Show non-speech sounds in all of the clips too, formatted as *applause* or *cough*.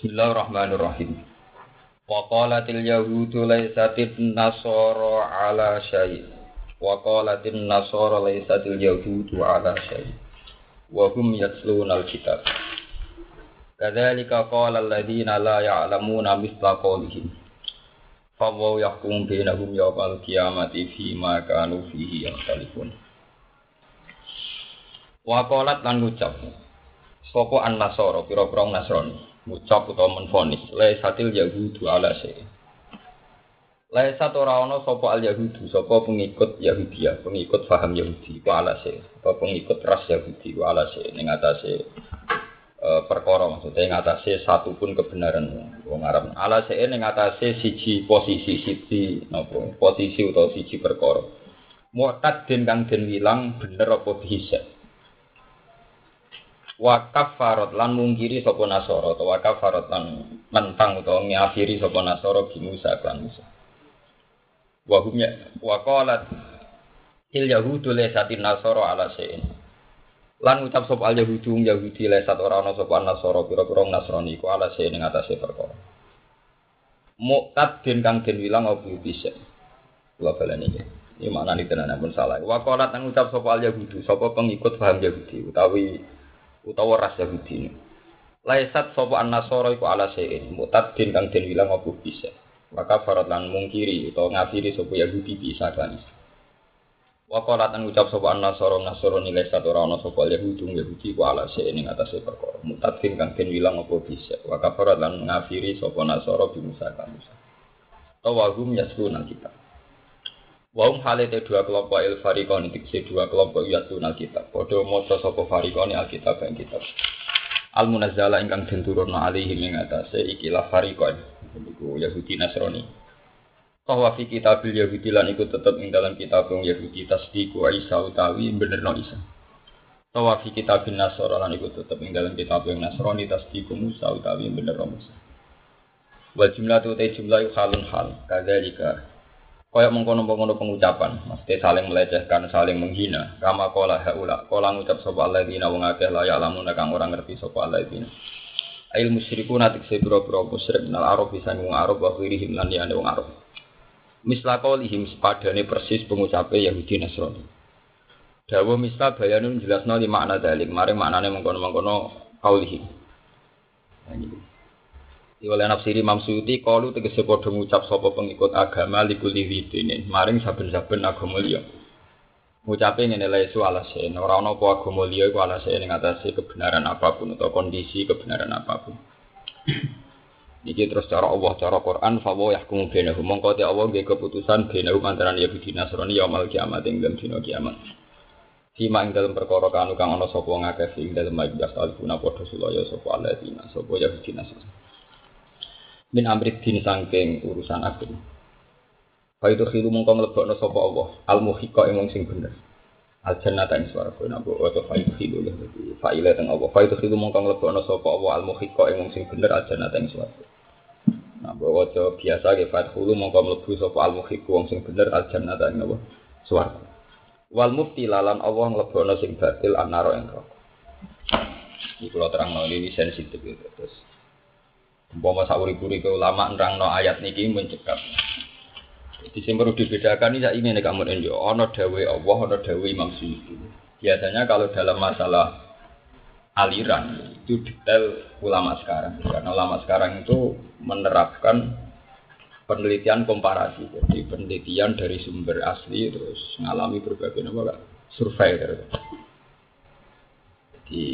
Bismillahirrahmanirrahim. Wa qalatil yahudu laysatit nasara ala syai. Wa qalatin nasara laysatil yahudu ala syai. Wa hum yatluna al-kitab. Kadzalika qala alladziina la ya'lamuna mithla qawlihim. Fawaw yahkum bainahum yawmal qiyamati fima kanu fihi yakhtalifun. Wa qalat lan ngucap sapa an-nasara pira-pira nasrani ngucap utawa menfonis satil yahudu ala syai Laisat ora ana sapa al yahudu sapa pengikut Yahudia, pengikut faham Yahudi ku ala se, apa pengikut ras Yahudi ku ala se ning atase e, perkara maksudnya ing atase satu pun kebenaran wong Arab. Ala se ning atase siji posisi siji napa posisi utawa siji perkara. Mu'tad den kang den wilang bener apa bisa wa kafarat lan mungkiri sapa nasara utawa kafarat lan mentang utawa ngafiri sapa nasara bi Musa kan Musa. Wa hum ya wa qalat il yahudu nasara ala sein lan ucap sapa al yahudu yahudi laysat ora ana sapa nasara pira-pira nasrani ku ala sein ing atase perkara. Muqtad den kang den wilang apa bisa? Kula baleni iki ini maknane tenan pun salah. Wa qalat nang ucap sapa al yahudu sapa pengikut paham yahudi? Utawi utawa ras Yahudi. Laisat sapa an-nasara iku ala sein mutadin kang den wilang apa bisa. Maka farat lan mungkiri utawa ngafiri sapa Yahudi bisa kan. Wa qala tan ucap sapa an-nasara nasara nilai satu ora ana sapa Yahudi Yahudi ku ala sein ing atase perkara. Mutadin kang den wilang apa bisa. Wa kafarat lan ngafiri sapa nasara bi Musa kan. Tawagum yasuna kita. Waum halete dua kelompok il farikon dikse dua kelompok yatun alkitab. Podo moco sopo farikoni alkitab yang kitab. Al munazzala ingkang den turunna alaihi ing atase ikilah farikon. Iku Yahudi Nasrani. Bahwa fi kitabil Yahudi lan iku tetep ing dalam kitab yang Yahudi tasdiku Isa utawi benerno Isa. Bahwa fi kitabil Nasara lan iku tetep ing dalam kitab yang Nasrani tasdiku Musa utawi benerno Musa. Wal jumlah tu jumlah halun hal. Kadzalika Kayak mengkono-mengkono pengucapan, mesti saling melecehkan, saling menghina. Kama kola haula, kola ngucap sopa dina wong akeh layak lamun kang orang ngerti sopa dina. Ail musyriku natik se biro-biro musyrik nal arab bisa wong arab wa khirihim lan liyane wong arab. Misla qaulihim sepadane persis pengucape Yahudi Nasrani. Dawa misla bayanun jelasno di makna dalik, mari maknane mengkono-mengkono qaulihim. Nah, oleh nafsiri Imam Suyuti kalu tegese padha ngucap sapa pengikut agama likuli widine maring saben-saben agama liya. Ngucape ngene la isu alase ora ana apa agama liya iku alase ning atase kebenaran apa pun atau kondisi kebenaran apa pun. *clears throat* Niki terus cara Allah cara Quran fa wa yahkumu bainahum mongko te Allah nggih keputusan bainahum antarané Yahudi Nasrani yaumul kiamat ing dina kiamat. Fima ing dalam perkara kanu kang ana sapa ngakeh ing dalem majlis al-guna padha sulaya sapa alladzina sapa Yahudi Nasrani min amrit din sangking urusan agama. Fa itu khilu mongko mlebokno sapa Allah al muhiqa ing sing bener. Al jannata ing swarga napa wa fa itu khilu ya fa ila teng Allah. Fa itu khilu mongko mlebokno sapa Allah al muhiqa ing sing bener al jannata ing swarga. Nah, bahwa biasa ke fathulu mongko mlebu sapa al muhiqa wong sing bener al jannata ing apa? Swarga. Wal mufti lalan Allah nglebono sing batil anaro ing neraka. Iki kula terangno ini sensitif gitu. Terus Umpama sauri-uri ke ulama no ayat niki mencekap. Jadi sing perlu dibedakan ini ini nih kamu ini ono dawe Allah, ono dawe Imam Suyuti. Biasanya kalau dalam masalah aliran itu detail ulama sekarang karena ulama sekarang itu menerapkan penelitian komparasi jadi penelitian dari sumber asli terus mengalami berbagai nama survei jadi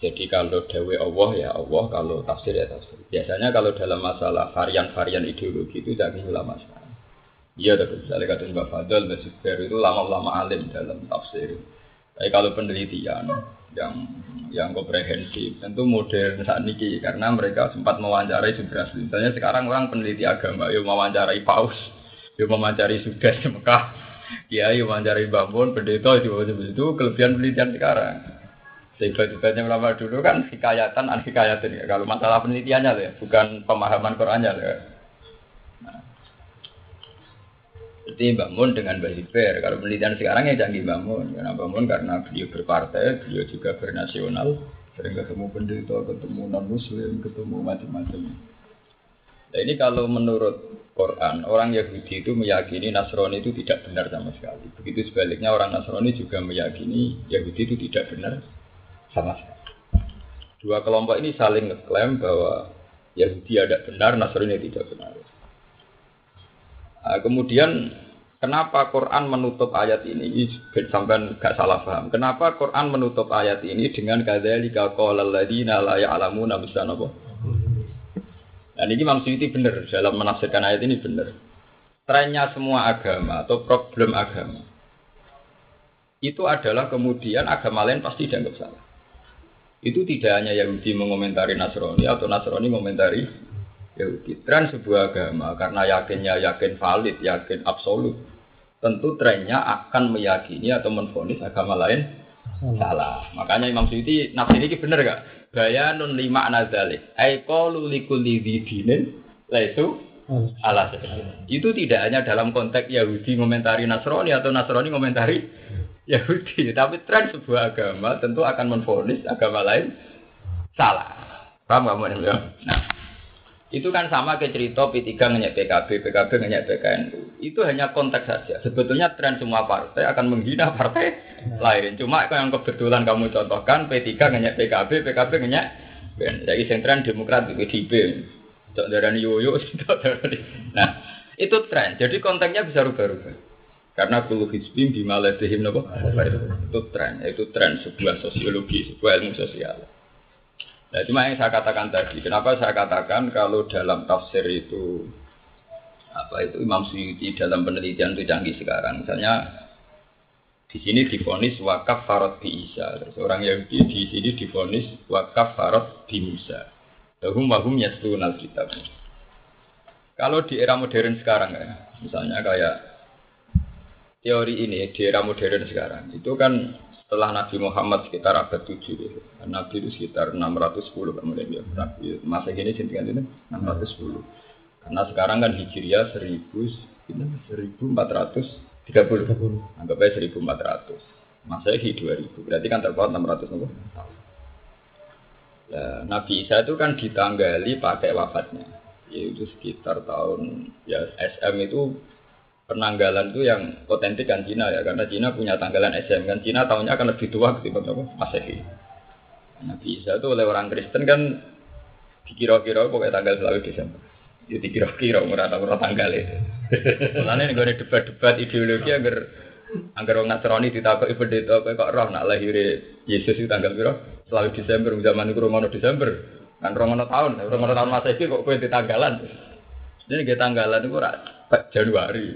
jadi kalau dawe Allah ya Allah, kalau tafsir ya tafsir. Biasanya kalau dalam masalah varian-varian ideologi itu jadi ulama sekarang. Iya, tapi misalnya kata Mbak Fadl, Mbak Zubair itu lama-lama alim dalam tafsir. Tapi kalau penelitian yang yang komprehensif tentu modern saat ini karena mereka sempat mewawancarai sumber asli. Misalnya sekarang orang peneliti agama, yuk mewawancarai paus, yuk mewawancarai sudah di Mekah, ya yuk mewawancarai bangun, pendeta itu itu kelebihan penelitian sekarang. Sehebat-hebatnya ulama dulu kan hikayatan an hikayatin ya. Kalau masalah penelitiannya ya, bukan pemahaman Qurannya ya. Nah. Jadi bangun dengan Mbak. Kalau penelitian sekarang ya canggih bangun. Karena bangun karena beliau berpartai, beliau juga bernasional, Sering ketemu pendeta, ketemu non muslim, ketemu macam-macam. Nah ini kalau menurut Quran, orang Yahudi itu meyakini Nasrani itu tidak benar sama sekali. Begitu sebaliknya orang Nasrani juga meyakini Yahudi itu tidak benar sama sekali. Dua kelompok ini saling ngeklaim bahwa Yahudi ada benar, Nasrani tidak benar. Nah, kemudian kenapa Quran menutup ayat ini? Sampai nggak salah paham. Kenapa Quran menutup ayat ini dengan kadzalika qala alladziina la ya'lamuna apa? Dan ini Imam Suyuti benar dalam menafsirkan ayat ini benar. Trennya semua agama atau problem agama itu adalah kemudian agama lain pasti dianggap salah. Itu tidak hanya Yahudi mengomentari Nasrani atau Nasrani mengomentari Yahudi. Tren sebuah agama karena yakinnya yakin valid, yakin absolut. Tentu trennya akan meyakini atau menfonis agama lain salah. Makanya Imam Suyuti nafsi ini benar gak? bayanun lima anazalik. Ai qalu likulli dinin laisu ala Itu tidak hanya dalam konteks Yahudi komentari Nasrani atau Nasrani komentari Yahudi, tapi tren sebuah agama tentu akan menfonis agama lain salah. Paham kamu ya? Nah, itu kan sama ke cerita P3 ngenyek PKB, PKB ngenyek PKNU. Itu hanya konteks saja. Sebetulnya tren semua partai akan menghina partai lain. Cuma yang kebetulan kamu contohkan P3 ngenyek PKB, PKB ngenyek Jadi yang tren Demokrat di PDIP. Cok darani yoyo, *laughs* Nah, itu tren. Jadi konteksnya bisa rubah-rubah. Karena kulu hizbim bimaladihim nopo. Itu tren, itu tren sebuah sosiologi, sebuah ilmu sosial. Nah, cuma yang saya katakan tadi, kenapa saya katakan kalau dalam tafsir itu apa itu Imam Suyuti dalam penelitian itu canggih sekarang. Misalnya di sini difonis wakaf farad bi Isa. Terus orang Yahudi di sini difonis wakaf farad bi Musa. Lahum wahum yastun kitab. Kalau di era modern sekarang ya, misalnya kayak teori ini di era modern sekarang, itu kan setelah Nabi Muhammad sekitar abad 7 gitu. Nabi itu sekitar 610 kemudian ya. Nabi masa gini sintingan ini 610. Karena sekarang kan Hijriah 1000 1430. Anggap aja 1400. Masehi 2000. Berarti kan terpaut 600 tahun. Ya, Nabi Isa itu kan ditanggali pakai wafatnya. Yaitu sekitar tahun ya SM itu penanggalan itu yang otentik kan Cina ya karena Cina punya tanggalan SM kan Cina tahunnya akan lebih tua ketimbang apa Masehi. Nah, bisa itu oleh orang Kristen kan dikira-kira pokoknya tanggal selalu Desember. Ya dikira-kira murah tahu tanggal itu. Mulane gue debat-debat ideologi agar agar orang Nasrani ditakut ibu itu apa kok roh nak lahir Yesus itu tanggal piro selalu Desember zaman itu Romono Desember kan Romono tahun Romono tahun Masehi kok kue di tanggalan. Jadi kita tanggalan itu Januari.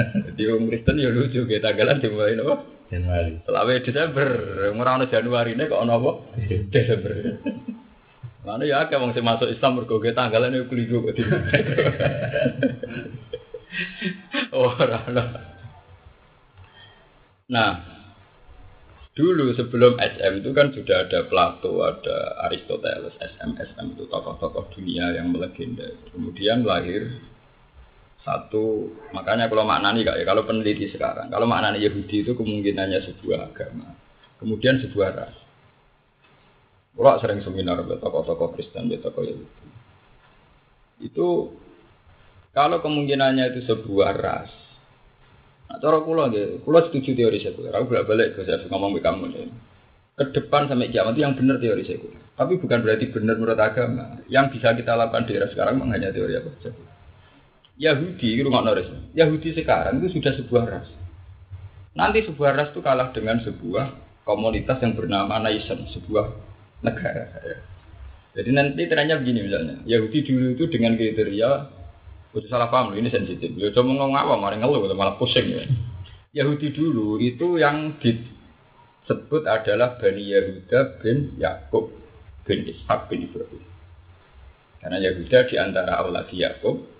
Jadi orang Kristen ya lucu kita tanggalan dimulai apa? Januari. Selawe Desember, orang Januari ini kok apa? Desember. Mana ya kayak wong masuk Islam mergo ge tanggalan yo keliru kok *laughs* Oh, Nah, dulu sebelum SM itu kan sudah ada Plato, ada Aristoteles, SM, SM itu tokoh-tokoh dunia yang melegenda. Kemudian lahir satu, makanya kalau maknani kak ya, kalau peneliti sekarang, kalau maknani Yahudi itu kemungkinannya sebuah agama, kemudian sebuah ras. Kalau sering seminar buat tokoh-tokoh Kristen, buat tokoh Yahudi. Itu kalau kemungkinannya itu sebuah ras, Nah, cara kula nggih, kula setuju teori sekuler. Aku bolak balik ke saya ngomong ke kamu nih. Ke depan sampai kiamat itu yang benar teori sekuler. Tapi bukan berarti benar menurut agama. Yang bisa kita lakukan di era sekarang hanya teori apa sekuler. Yahudi, rumah Noris. Yahudi sekarang itu sudah sebuah ras. Nanti sebuah ras itu kalah dengan sebuah komunitas yang bernama nation, sebuah negara. Jadi nanti trennya begini misalnya, Yahudi dulu itu dengan kriteria, itu salah paham ini sensitif. Ya cuma ngomong apa, malah ngeluh, malah pusing ya. Yahudi dulu itu yang disebut adalah Bani Yahuda bin Yakub bin Ishak bin Ibrahim. Karena Yahuda di antara awladi Yakub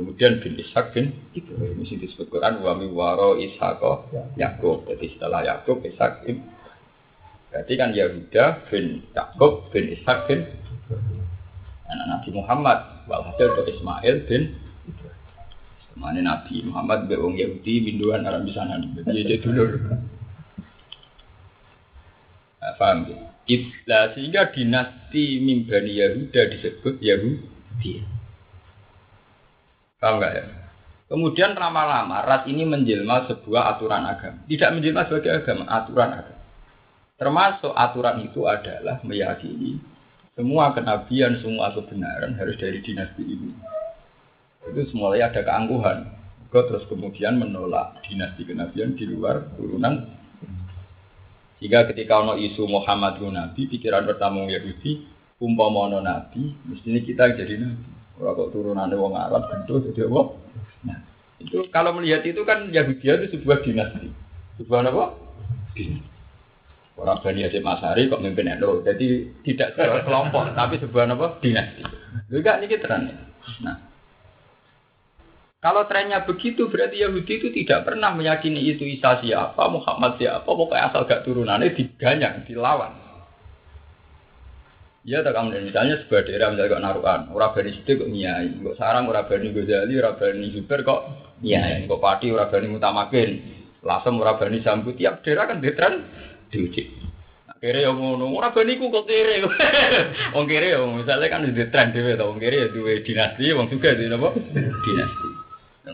Kemudian bin Ishak bin Ibrahim ini disebut Quran wa waro Ishak ya. Yakub. Jadi setelah Yakub Ishak bin Berarti kan Yahuda bin Yakub bin Ishak bin anak Nabi Muhammad. Walhasil itu Ismail bin Mana Nabi Muhammad be Yahudi binduan Arab di sana. Jadi dulur. Nah, paham ya? Ibla sehingga dinasti Mimbani Yahuda disebut Yahudi. Paham nggak ya? Kemudian lama-lama ras ini menjelma sebuah aturan agama. Tidak menjelma sebagai agama, aturan agama. Termasuk aturan itu adalah meyakini semua kenabian, semua kebenaran harus dari dinasti ini. Itu semuanya ada keangkuhan. Terus kemudian menolak dinasti kenabian di luar turunan sehingga ketika ono isu Muhammad nabi, pikiran pertama Yahudi, umpama ono nabi, mestinya kita jadi nabi. Kalau kok turunannya wong Arab tentu jadi apa? Nah, itu kalau melihat itu kan Yahudi itu sebuah dinasti. Sebuah apa? Dinasti. Orang Bani Hasyim Masari kok mimpin NU. Jadi tidak sebuah kelompok, tapi sebuah apa? Dinasti. Juga ini terang. Nah, kalau trennya begitu berarti Yahudi itu tidak pernah meyakini itu Isa siapa, Muhammad siapa, pokoknya asal gak turunannya diganyang, dilawan. Ya, tak kamu misalnya sebuah daerah misalnya kok naruhan, orang bani situ kok nyai, kok sarang orang bani Ghazali, orang bani Zubair kok nyai, kok pati orang bani Mutamakin, lasem orang bani Sambu, tiap daerah kan ditren diuji. Nah, kere yang ngono, orang bani ku kok kere, *laughs* wong kere yang misalnya kan di tren dewe, wong kere ya dua dinasti, wong juga di apa dinasti.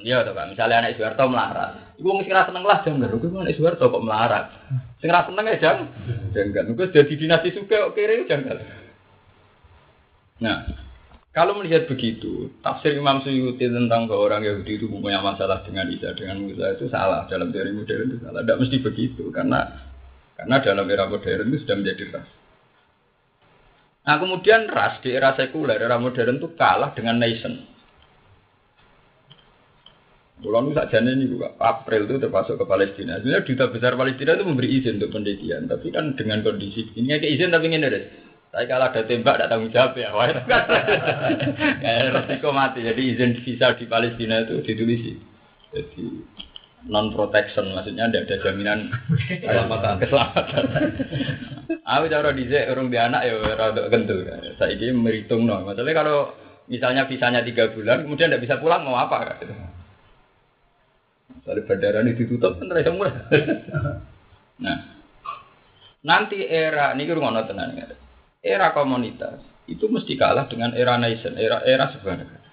Iya Pak, misalnya anak Soeharto melarat. Iku wong sing ra seneng lah janggal. Iku anak Soeharto kok melarat. Sing ra seneng ya jang janggal. Iku jadi dinasti suka kok kere janggal. Nah, kalau melihat begitu, tafsir Imam Suyuti tentang bahwa orang Yahudi itu punya masalah dengan Isa dengan Musa itu salah dalam teori modern itu salah. Tidak mesti begitu karena karena dalam era modern itu sudah menjadi ras. Nah kemudian ras di era sekuler, era modern itu kalah dengan nation. Pulau nu saja ini juga April itu termasuk ke Palestina. Sebenarnya duta besar Palestina itu memberi izin untuk penelitian, tapi kan dengan kondisi ini kayak izin tapi ini deh. Saya kalau ada tembak tidak tanggung jawab ya, wah kayak resiko mati. Jadi izin visa di Palestina itu ditulis. Jadi non protection maksudnya tidak ada jaminan keselamatan. keselamatan. Aku cara dice orang di anak ya rada kentu. Saya ini meritung no. Masalahnya kalau misalnya visanya tiga bulan, kemudian tidak bisa pulang mau apa? Dari bandara ini ditutup kan rasa murah. nah, nanti era ini rumah tenan Era komunitas itu mesti kalah dengan era nation, era era negara.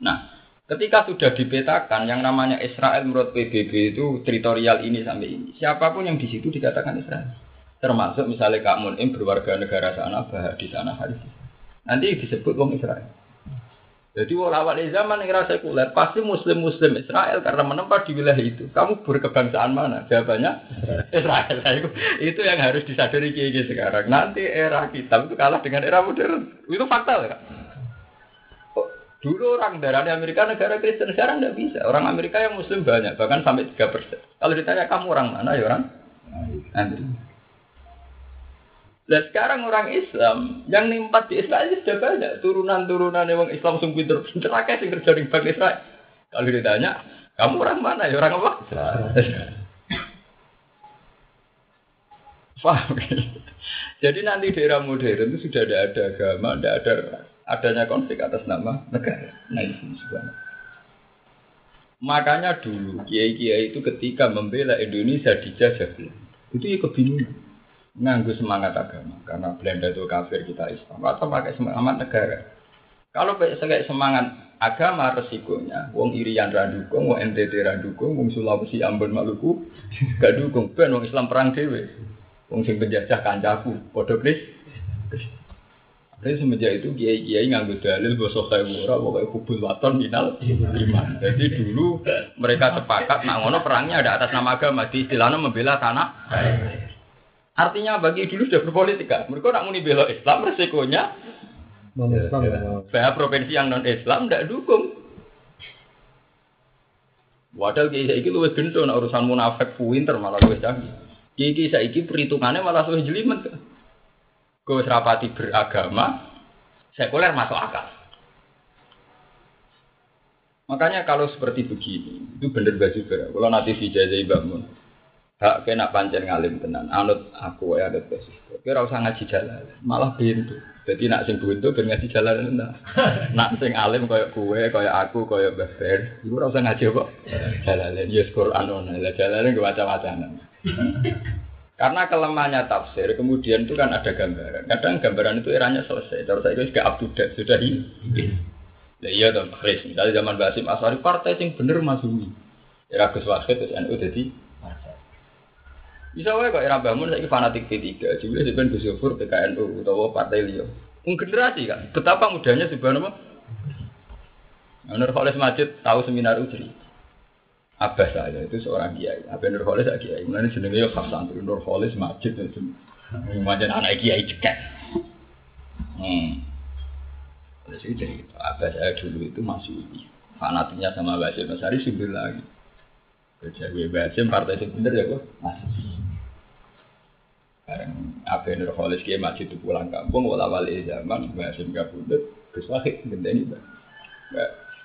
Nah, ketika sudah dipetakan yang namanya Israel menurut PBB itu teritorial ini sampai ini, siapa pun yang di situ dikatakan Israel. Termasuk misalnya Kak Munim berwarga negara sana, bahak di sana, hari Nanti disebut wong Israel. Jadi awal zaman yang rasa sekuler pasti muslim-muslim Israel karena menempat di wilayah itu. Kamu berkebangsaan mana? Jawabannya Israel. *laughs* Itu, yang harus disadari kiai sekarang. Nanti era kitab itu kalah dengan era modern. Itu fakta ya. Dulu orang darah Amerika negara Kristen sekarang tidak bisa. Orang Amerika yang Muslim banyak, bahkan sampai tiga persen. Kalau ditanya kamu orang mana ya orang Amerika. Dan sekarang orang Islam yang nimpat di Israel sudah banyak turunan-turunan yang Islam sungguh pinter pinter akeh sing kerja di Bang Israel. Kalau ditanya, kamu orang mana? Ya orang apa? Paham? Jadi nanti di era modern itu sudah tidak ada agama, tidak ada adanya konflik atas nama negara. Nah itu sebenarnya. Makanya dulu kiai-kiai itu ketika membela Indonesia dijajah itu ya kebingungan nganggu semangat agama karena Belanda itu kafir kita Islam atau pakai semangat negara kalau pakai semangat agama resikonya wong irian randukung wong NTT randukung wong Sulawesi Ambon Maluku *laughs* gak dukung ben wong Islam perang dewe wong sing penjajah kancaku podo kris Jadi semenjak itu kiai-kiai nganggu dalil kayak murah, pokoknya kubul waton minal iman. Jadi dulu mereka sepakat, nak ngono perangnya ada atas nama agama, di istilahnya membela tanah. Artinya bagi dulu sudah berpolitik kan. Mereka nak muni bela Islam resikonya Bahaya provinsi yang non Islam tidak dukung. Wadah kiai saiki luwih gento nak urusan munafik pinter malah luwih canggih. Kiai saiki perhitungannya malah luwih jelimet. Gue serapati beragama, sekuler masuk akal. Makanya kalau seperti begini, itu benar baju Kalau nanti vijay bangun, hak kena pancen ngalim tenan anut aku ya anut basis kira usah ngaji jalan malah pintu jadi nak sing buntu ben ngaji jalan *laughs* nah. nak sing alim koyo kue koyo aku beber iku ora usah ngaji kok jalan ya Quran ono jalan gue macam-macam Karena kelemahannya tafsir, kemudian itu kan ada gambaran. Kadang gambaran itu eranya selesai. Terus saya itu up to sudah ini. Ya iya dong, Chris. Misalnya zaman Basim Asari, partai yang bener masumi. Era Gus Wahid, terus NU jadi. Bisa wae kok era bangun saya fanatik P3. Juga sebenarnya Gus Yofur PKNU atau partai Lio. Generasi kan, betapa mudahnya nama. Nur Khalis Majid tahu seminar Ujri. Abah saya itu seorang kiai. Abah Nur Khalis kiai. Mulanya jenenge ya khas santri Nur Khalis Majid itu. Macam anak kiai cekek. Hmm. Oleh itu jadi Abah saya dulu itu masih fanatiknya sama Basim Masari sumber lagi. Kerja gue Basim partai sebenar ya kok masih. Bareng Abah Nur Khalis kiai Majid itu pulang kampung wala wali zaman Basim kabudut. Gus Wahid gendeni Mbak.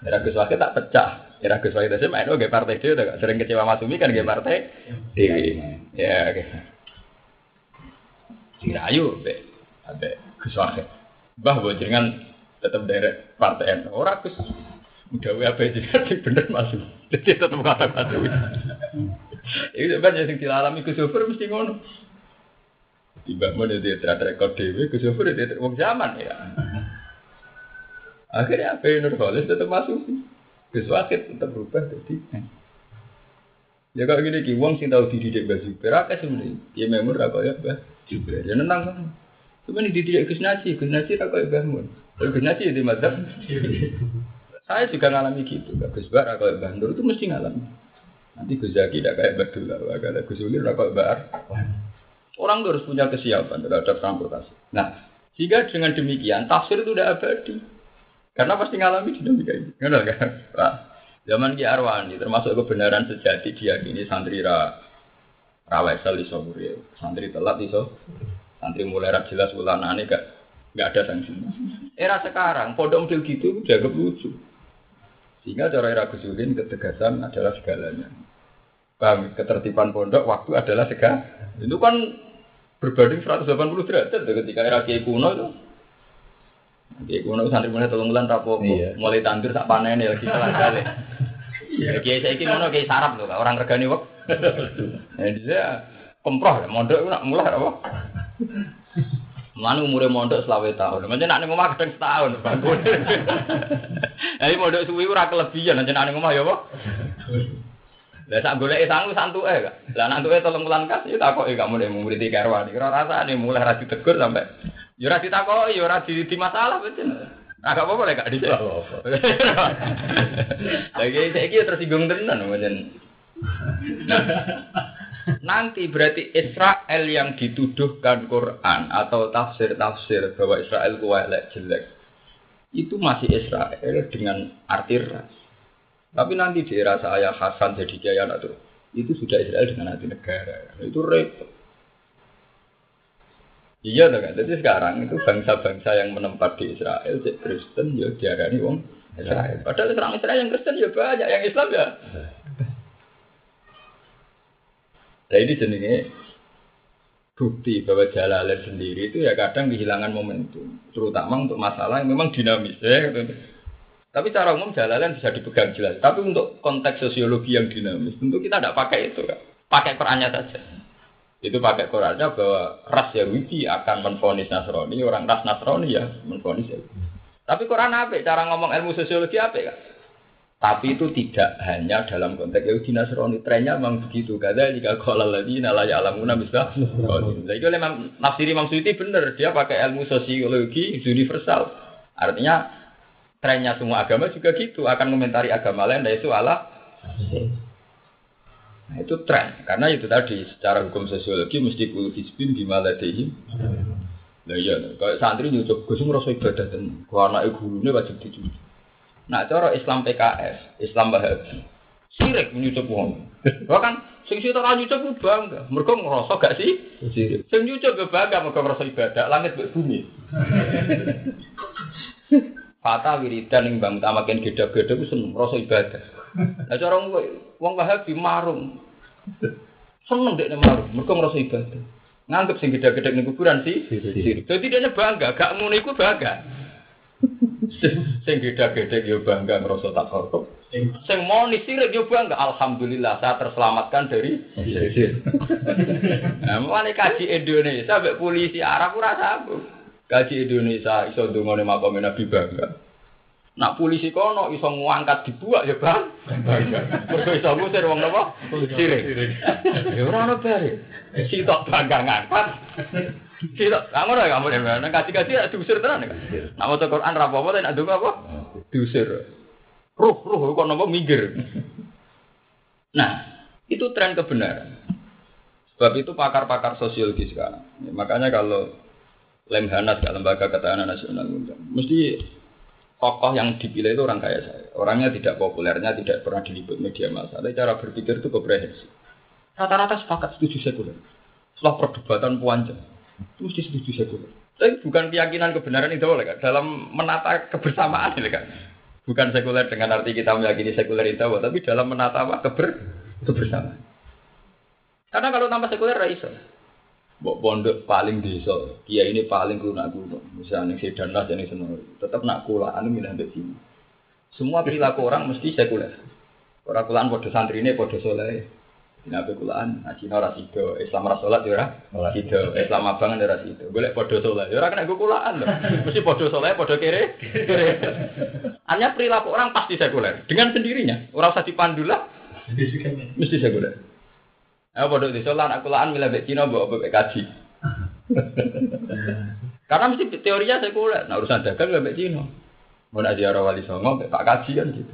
Era Gus Wahid tak pecah. Era Gus Wahid itu main oke partai dia udah sering kecewa Masumi kan gak partai Dewi. Ya. Dirayu be, abe Gus Wahid. Bah jenengan tetap derek partai NU. Ora Gus. Udah wae abe jenengan bener masuk. Jadi tetap kata Masumi. Itu sebenarnya yang dialami Gus Wahid mesti ngono. Tiba mana dia track record Dewi, Wahid dia wong zaman ya. Akhirnya apa Nur Khalis tetap masuk. Gus Wakil tetap berubah jadi. Ya kalau gini ki wong sing tau dididik Mbah Zubair akeh sebenarnya. Ya memur ra koyo Mbah Zubair. Ya nentang kan. Cuma dididik Gus Nasi, Gus Nasi ra koyo Mbah Mun. Kalau Gus Nasi di madzhab. Saya juga ngalami gitu. Gus Bar koyo Mbah Nur itu mesti ngalami. Nanti Gus Zaki tidak kayak Mbah Dula, kalau Gus Ulir ra Mbah Orang harus punya kesiapan terhadap transportasi. Nah, sehingga dengan demikian tafsir itu udah abadi. Karena pasti ngalami dinamika ini. Benar kan? Pak. Zaman Ki Arwani termasuk kebenaran sejati diyakini santri ra rawesel iso murid, santri telat iso. Santri mulai ra jelas ulanane gak gak ada sanksi. Era sekarang pondok model gitu jaga lucu. Sehingga cara era Gusulin ketegasan adalah segalanya. Bang, ketertiban pondok waktu adalah segala. Itu kan berbanding 180 derajat ketika era Kiai kuno itu Oke, kuno santri mulai tolong bulan rapopo, iya. mulai tandur sak panen ya lagi *laughs* salah kali. Ya kiai saya kini kiai sarap loh, orang regani wak. Jadi dia komproh, mondok nak mulai apa? Mana umurnya mondok selawe tahun, macam nak nih rumah kadang setahun, bangun. *laughs* Jadi mondok suwi ura kelebihan, macam nak nih rumah ya pak. Lah sak golek sangu santu eh kak. Lah nantu eh tolong bulan kas, ya tak kok kamu nih murid karwani. Kira rasa nih mulai rasi tegur sampai Ya ora ditakoki, ya ora di, di masalah betul. Agak apa-apa lek gak dhisik. Lagi *laughs* saiki tersinggung tenan mboten. Nanti berarti Israel yang dituduhkan Quran atau tafsir-tafsir bahwa Israel kuat jelek itu masih Israel dengan arti ras. Tapi nanti di era saya Hasan jadi jaya itu sudah Israel dengan arti negara. Itu repot. Iya dong. Jadi sekarang itu bangsa-bangsa yang menempat di Israel, cek Kristen ya diarani wong Israel. Padahal orang Israel yang Kristen ya banyak, yang Islam ya. Nah ini jenenge bukti bahwa Jalalain sendiri itu ya kadang kehilangan momentum, terutama untuk masalah yang memang dinamis ya. Tapi cara umum Jalalain bisa dipegang jelas. Tapi untuk konteks sosiologi yang dinamis, tentu kita tidak pakai itu kan. Pakai perannya saja. Itu pakai Qurannya bahwa ras Yahudi akan menfonis Nasrani, orang ras Nasrani ya menfonis Yahudi. Tapi Quran apa? Cara ngomong ilmu sosiologi apa kan? Tapi itu tidak hanya dalam konteks Yahudi Nasrani. Trennya memang begitu. Kata jika kalau lagi nala ya alamuna bisa. Jadi itu memang nafsir Imam Suyuti benar. Dia pakai ilmu sosiologi universal. Artinya trennya semua agama juga gitu. Akan komentari agama lain. Dan itu Allah Nah, itu tren karena itu tadi secara hukum sosiologi mesti kul hisbin bimaladehim. Nah iya, kalau santri nyucuk gus ngerasa ibadah dan anak gurunya wajib dicuci. Nah cara Islam PKS, Islam Wahabi, sirik nyucuk wong. Bahkan sing situ ora nyucuk bangga, mereka ngerasa gak sih? Sirik. Sing nyucuk bangga mereka ngerasa ibadah, langit mbek bumi. *laughs* Fata wiridan yang bang utamakan gede-gede itu seneng, rasa ibadah. Nah cara wong Wahabi marung. Seneng dek marung, mereka merasa ibadah. Nganggep sing gede-gede ning kuburan sih. Jadi dia bangga, gak ngono iku bangga. Sing gede-gede yo bangga ngrasa tak hormat. Sing mau sirik yo bangga alhamdulillah saya terselamatkan dari sirik. *laughs* Nah, mulane kaji Indonesia mbek polisi Arab sambung. Kaji Indonesia iso ndongone makome Nabi bangga. Nak polisi kono iso ngangkat dibuak ya bang. Mergo iso ngusir wong napa? Sirik. Ya ora ono bare. Sitok bangga ngangkat. Sitok, kamu ora kamu nang kaji-kaji ya diusir tenan kan. Nak maca Quran ra apa-apa nek ndonga apa? Diusir. Ruh, ruh kok napa minggir. Nah, itu tren kebenaran. Sebab itu pakar-pakar sosiologi sekarang. Ya, makanya kalau Lemhanas, lembaga ketahanan nasional, mesti tokoh yang dipilih itu orang kaya saya. Orangnya tidak populernya, tidak pernah diliput media massa. Tapi cara berpikir itu komprehensif. Rata-rata sepakat setuju sekuler. Setelah perdebatan panjang, itu mesti setuju sekuler. Tapi bukan keyakinan kebenaran itu oleh. Dalam menata kebersamaan ini kan. Bukan sekuler dengan arti kita meyakini sekuler itu, tapi dalam menata? Keber, kebersamaan. Karena kalau tanpa sekuler, raiso. Mbok pondok paling desa, kia ini paling lunak kuno. Misalnya si lah jadi senori, tetap nak kulaan milih ambek sini. Semua perilaku orang mesti sekuler. Orang kulaan podo santri ini podo soleh. Ini apa kulaan? Nah, Cina sido, Islam ora sholat ya sido, Islam abang ora sido. Boleh podo soleh, ya ora kena gue kulaan loh. Mesti podo soleh, podo kere. Hanya perilaku orang pasti sekuler dengan sendirinya. Orang usah dipandu lah. Mesti sekuler. Ayo bodoh di sholat, aku laan milih bek Cina, bawa bek kaji. *laughs* Karena mesti teorinya saya kuliah, nah urusan dagang bek Cina. Mau nak ziarah wali songo, bek pak kaji kan gitu.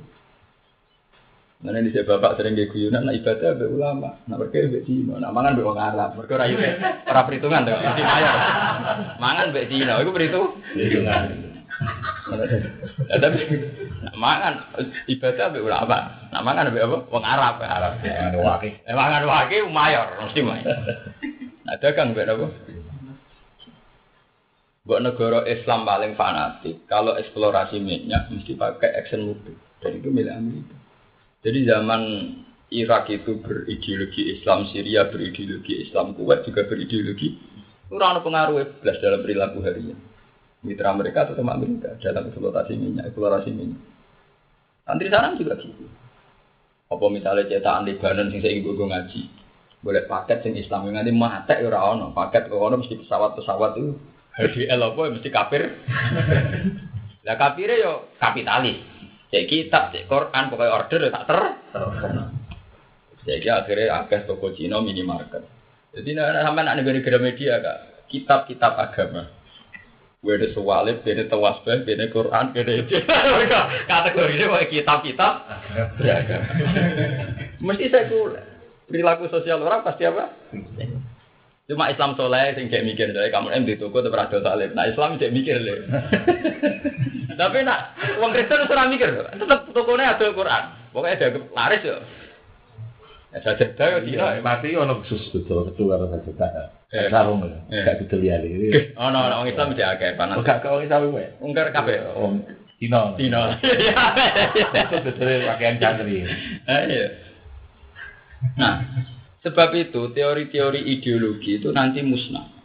Mana saya bapak sering gak guyunan, nah ibadah bek ulama, nah mereka bek Cina, nah mangan bek orang Arab, mereka rayu perhitungan *laughs* tuh, mesti. Mangan bek Cina, itu perhitung. *laughs* Ya, tapi mangan ibadah be ulama. Nah mangan be apa? Wong Arab, Arab. Waki. Eh mangan waki mayor mesti mayor. *laughs* Nah dagang be apa? Buat negara Islam paling fanatik, kalau eksplorasi minyak mesti pakai action mobil. Jadi itu milik Amerika. Jadi zaman Irak itu berideologi Islam, Syria berideologi Islam, Kuwait juga berideologi. Kurang pengaruh belas dalam perilaku harian mitra mereka atau teman mereka dalam eksploitasi minyak, eksplorasi minyak. Santri sana juga gitu. Apa misalnya cetakan Lebanon sing saya gue ngaji, boleh paket sing Islam yang nanti mate ya ora ono, paket kok ono mesti pesawat-pesawat itu HDL apa mesti kafir. *laughs* Lah kafire yo kapitalis. Cek kitab, cek Quran, pokoknya order ya tak ter. Jadi akhirnya akeh toko Cina minimarket. Jadi nah, sampai nak negara-negara media kak, kitab-kitab agama. Beda sewalib, beda tawasbah, beda Quran, beda itu. *laughs* Kategori ini kitab-kitab beragam. Mesti saya. Perilaku sosial orang pasti apa? Cuma Islam soleh sing kayak mikir dari kamu em di toko tuh berada salib. Nah Islam cek mikir deh. *laughs* Tapi nak uang Kristen ora mikir, tetap tokonya ada Quran. Pokoknya ada laris ya. Ya sajadah ya tidak. Mati ono khusus betul ketua orang sajadah. Eh. Sarung ya. Gak didel ya. Oh no, orang Islam mesti akeh panas. Gak kau Islam wae. Ungkar kabeh. Wong Cina. Cina. *laughs* Betul pakaian santri. Eh, iya. Nah, sebab itu teori-teori ideologi itu nanti musnah.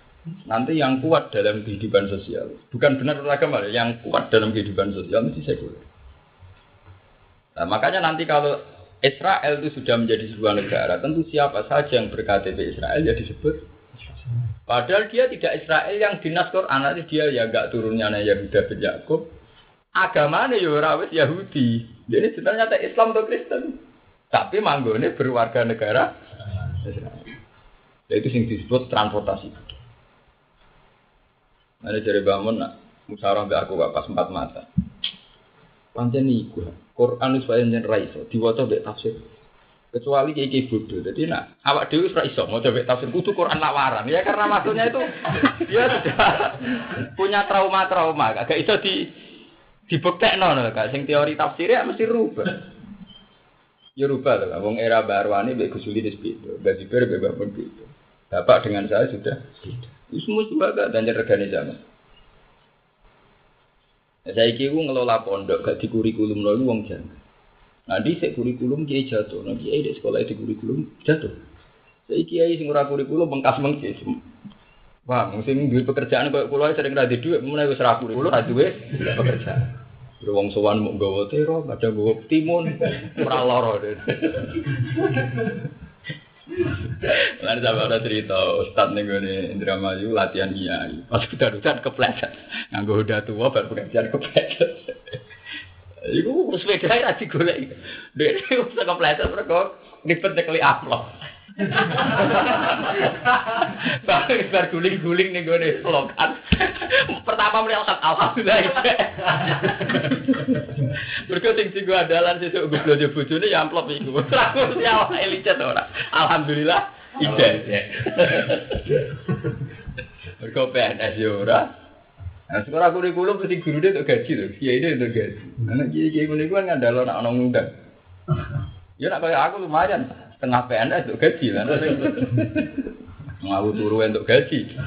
Nanti yang kuat dalam kehidupan sosial, bukan benar agama, yang kuat dalam kehidupan sosial mesti sekuler. Nah, makanya nanti kalau Israel itu sudah menjadi sebuah negara, tentu siapa saja yang berKTP Israel ya disebut Padahal dia tidak Israel yang dinas Quran, nanti dia ya gak turunnya Yahuda bin Yakub. Agamanya ya rawis Yahudi. Jadi sebenarnya Islam atau Kristen. Tapi manggone berwarga negara Israel. Itu yang disebut transportasi. Ada dari bangun nak musyawarah be aku pas empat mata. Pancen iku. Quran wis pancen ra iso diwaca mbek tafsir. Kecuali kayak bodoh. Jadi nak awak dewi ora iso mau coba tafsir kudu Quran lawaran. Ya karena maksudnya itu dia *laughs* sudah punya trauma-trauma. Agak iso di dibuktekno lho Kak. Sing teori tafsirnya mesti rubah. Ya rubah loh, wong era baru ini baik Gus Ulidis itu, Gaji ber bebas pun itu. Bapak dengan saya sudah beda. Semua sebagai dan regane zaman. Saya kira ngelola pondok gak di kurikulum lalu wong jangan. Nah di sek kurikulum kiai jatuh, nah kiai di sekolah di kurikulum jatuh. Saya kiai sing ora kurikulum bengkas mengkis. Wah, mungkin duit pekerjaan kok pulau sering ra duit, mulai wis ra kurikulum ra duit pekerjaan. Wong sowan mau nggawa tero, kadang nggawa timun, ora lara. Lan sampe ada cerita Ustad ning gone Indramayu latihan kiai. Pas kita udan kepleset. Nganggo hoda tua baru pengajian kepleset. Iku sepeda ra digoleki. Dek *laughs* wis kepleset mergo ribet nekli amplop. *laughs* Baru bar guling-guling nih gue nih slogan. *laughs* Pertama melihat alhamdulillah. Berikut sing sing sih gue belanja bojone ya amplop iku. Terus ya elicet ora. Alhamdulillah ide. Berikut PNS ya ora. Nah, aku kurikulum mesti guru dia untuk gaji tuh, kiai dia untuk gaji. Anak kiai kiai ini kan ngandalo nak orang ngundang. *laughs* Ya nak kayak aku lumayan setengah PNS untuk gaji kan. Mau turu untuk gaji.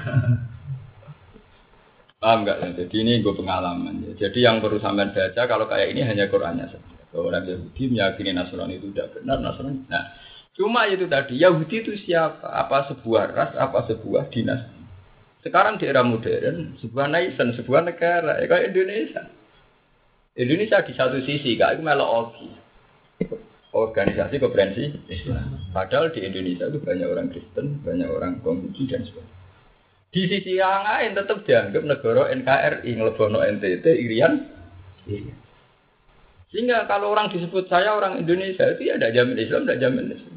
Paham enggak? Jadi ini gue pengalaman. Ya. Jadi yang perlu sampean baca kalau kayak ini hanya Qurannya saja. Kalau orang Yahudi meyakini Nasrani itu tidak benar, Nasrani. Nah, cuma itu tadi Yahudi itu siapa? Apa sebuah ras? Apa sebuah dinasti? Sekarang di era modern, sebuah nation, sebuah negara, ya Indonesia. Indonesia di satu sisi, kayak melok oki. Organisasi konferensi Islam. Padahal di Indonesia itu banyak orang Kristen, banyak orang Konghucu dan sebagainya. Di sisi yang lain tetap dianggap negara NKRI, ngelebono NTT, Irian. Iya. Sehingga kalau orang disebut saya orang Indonesia itu ya ada jamin Islam, tidak jamin Islam.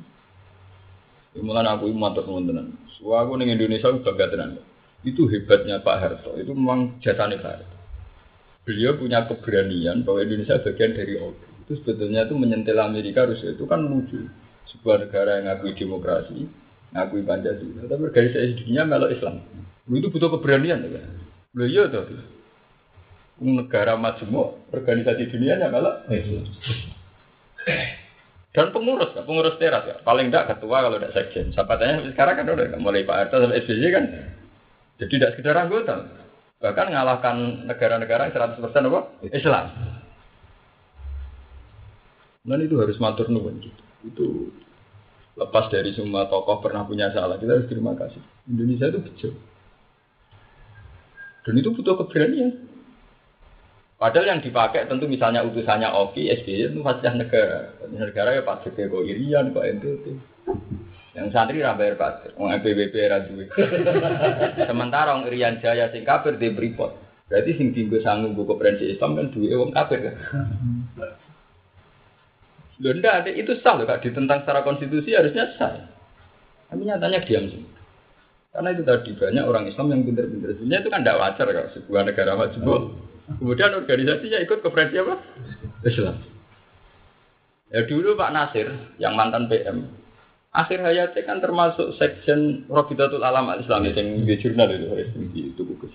Mulai aku matur teman-teman. Wah, aku ning Indonesia bangga tenan itu hebatnya Pak Harto. Itu memang jasanya Pak Harto. Beliau punya keberanian bahwa Indonesia bagian dari ODU. Itu sebetulnya itu menyentil Amerika Rusia itu kan lucu. Sebuah negara yang ngakui demokrasi, ngakui Pancasila, tapi organisasi dunia melok Islam. Itu butuh keberanian ya. Beliau tuh. Negara majemuk, organisasi dunia yang Islam. Dan pengurus, pengurus teras ya. Paling tidak ketua kalau tidak sekjen. Sahabatnya sekarang kan udah mulai Pak Harto sampai SBY kan jadi tidak sekedar anggota, bahkan mengalahkan negara-negara yang 100% apa? Islam. Dan itu harus matur nuwun gitu. Itu lepas dari semua tokoh pernah punya salah, kita harus terima kasih. Indonesia itu bejo. Dan itu butuh keberanian. Padahal yang dipakai tentu misalnya utusannya Oki, SBY itu fasilitas negara. Negara ya Pak Joko Irian, Pak NTT. Yang santri ra bayar pajak, wong PBB ra duwe. *laughs* Sementara wong Irian Jaya sing kafir di Freeport. Berarti sing dienggo sanggup buku konferensi Islam kan duwe wong kafir kan. *laughs* Loh ndak, itu sah loh Kak, ditentang secara konstitusi harusnya sah. Tapi nyatanya diam sih. Karena itu tadi banyak orang Islam yang pintar-pintar. Sebenarnya itu kan tidak wajar kalau sebuah negara maju. Kemudian organisasinya ikut konferensi apa? Islam. Ya dulu Pak Nasir yang mantan PM akhir hayatnya kan termasuk section Robidatul Alam Islam yang di jurnal itu itu buku.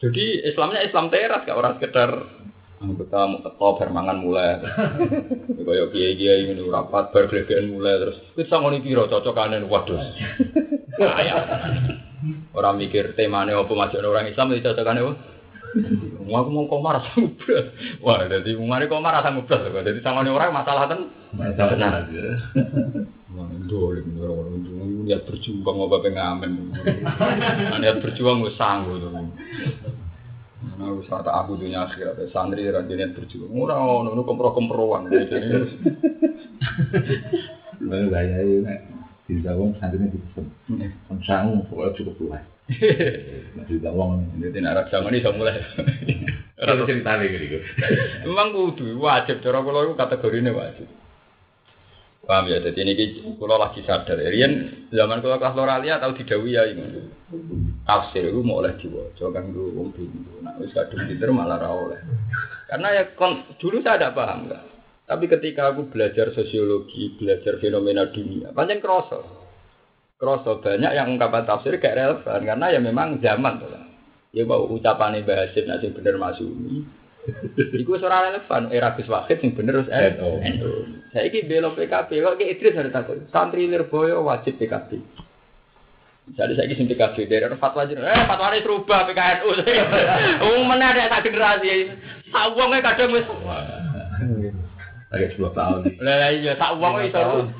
Jadi Islamnya Islam teras gak orang sekedar anggota mau bermangan mulai *laughs* kayak kiai kiai ini rapat bergelegean mulai terus kita ngoni piro cocokanen waduh orang mikir temanya apa masuk orang Islam itu cocokannya Wah, aku mau komar ngubras. Wah, jadi mari komar rasa ngubras. Jadi sama orang masalah kan. *laughs* Wah, dolim orang orang niat berjuang apa pengamen. Niat berjuang gue sanggup tuh. Nah, wis kata aku dunia akhirat, santri ra niat berjuang. Ora ono nu kompro-komproan. *laughs* Lalu gaya ini, di dalam santri ini bisa. Sangu, pokoknya cukup luas. Masih tak wong ini tidak Arab zaman ini mulai. Kalau cerita nih gitu. Memang kudu wajib cara kalau itu kategori ini wajib. Paham ya? Jadi ini kalau lagi sadar. Rian zaman kalau kelas loralia tahu didawi ya ini. Tafsir itu mau oleh diwajib kan dulu wong. Nah wis kadung pinter malah oleh. Karena ya kon, dulu saya tidak paham enggak. Tapi ketika aku belajar sosiologi, belajar fenomena dunia, banyak kroso. Kroso banyak yang ungkapan tafsir gak relevan karena ya memang zaman tuh. Ya mau ucapan Mbah Hasim nanti bener masumi. Iku ora relevan era Gus Wahid sing bener terus NU. Saiki belo PKB kok ki Idris ada takut. Santri Lirboyo wajib PKB. Jadi saya sing PKB dari fatwa jeneng. Eh fatwa ini berubah PKNU. *laughs* Wong mana ada tak generasi. Sak wonge kadang wis Agak 10 tahun. Lah iya sak wong iso.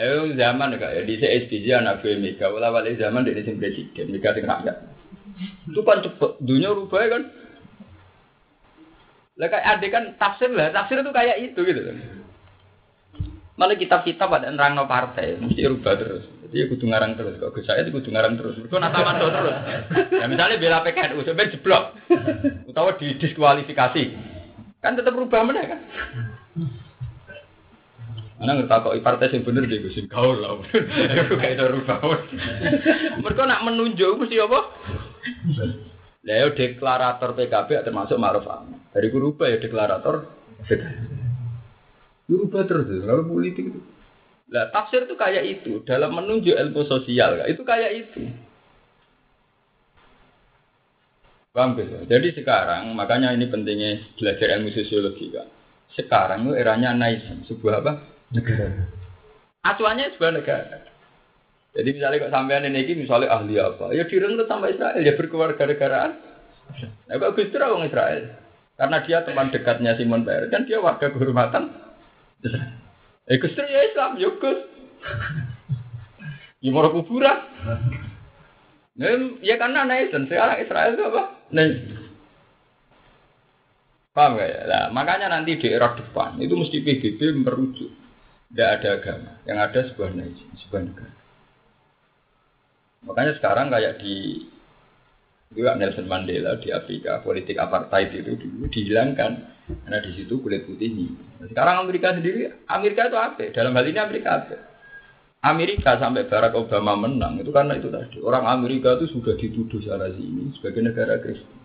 Ayo zaman kak ya di SBJ anak gue Mega, wala zaman dari sing presiden, Mega sing rakyat. Itu kan cepet, dunia rubah kan. Lah kayak ada kan tafsir lah, tafsir itu kayak itu gitu kan. Mana kitab-kitab ada nerang no partai, mesti rubah terus. Jadi ya kudu ngarang terus, kok Gus saya itu kudu ngarang terus. Mereka nata mando terus. Ya misalnya bela PKNU, sebenarnya jeblok. Utawa didiskualifikasi. Kan tetap rubah mana kan? Mana ngerti kok partai sing bener dia Gus gaul lah. Aku kayak itu rubah. Mereka nak menunjuk mesti apa? Yo deklarator PKB termasuk Ma'ruf Amin. Dari rubah ya deklarator PKB. Rubah terus, lalu politik itu. Lah tafsir itu kayak itu dalam menunjuk ilmu sosial, itu kayak itu. Paham? Jadi sekarang makanya ini pentingnya belajar ilmu sosiologi kan. Sekarang itu eranya naisan, sebuah apa? Negara. Acuannya sebuah negara. Jadi misalnya kok sampean ini misalnya ahli apa? Ya direngut sama Israel, ya berkeluarga negaraan. Nah, kok Gus orang Israel? Karena dia teman dekatnya Simon Peres, kan dia warga kehormatan Eh Gus ya Islam, ya Gus. Ya mau kuburan. Ya karena dan sekarang Israel itu apa? Nih. Paham gak ya? Nah, makanya nanti di era depan itu mesti PBB merujuk. Tidak ada agama, yang ada sebuah nation, sebuah negara. Makanya sekarang kayak di juga Nelson Mandela di Afrika politik apartheid itu dulu dihilangkan karena di situ kulit putih ini. Sekarang Amerika sendiri, Amerika itu apa? Dalam hal ini Amerika apa? Amerika sampai Barack Obama menang itu karena itu tadi orang Amerika itu sudah dituduh sana sini sebagai negara Kristen.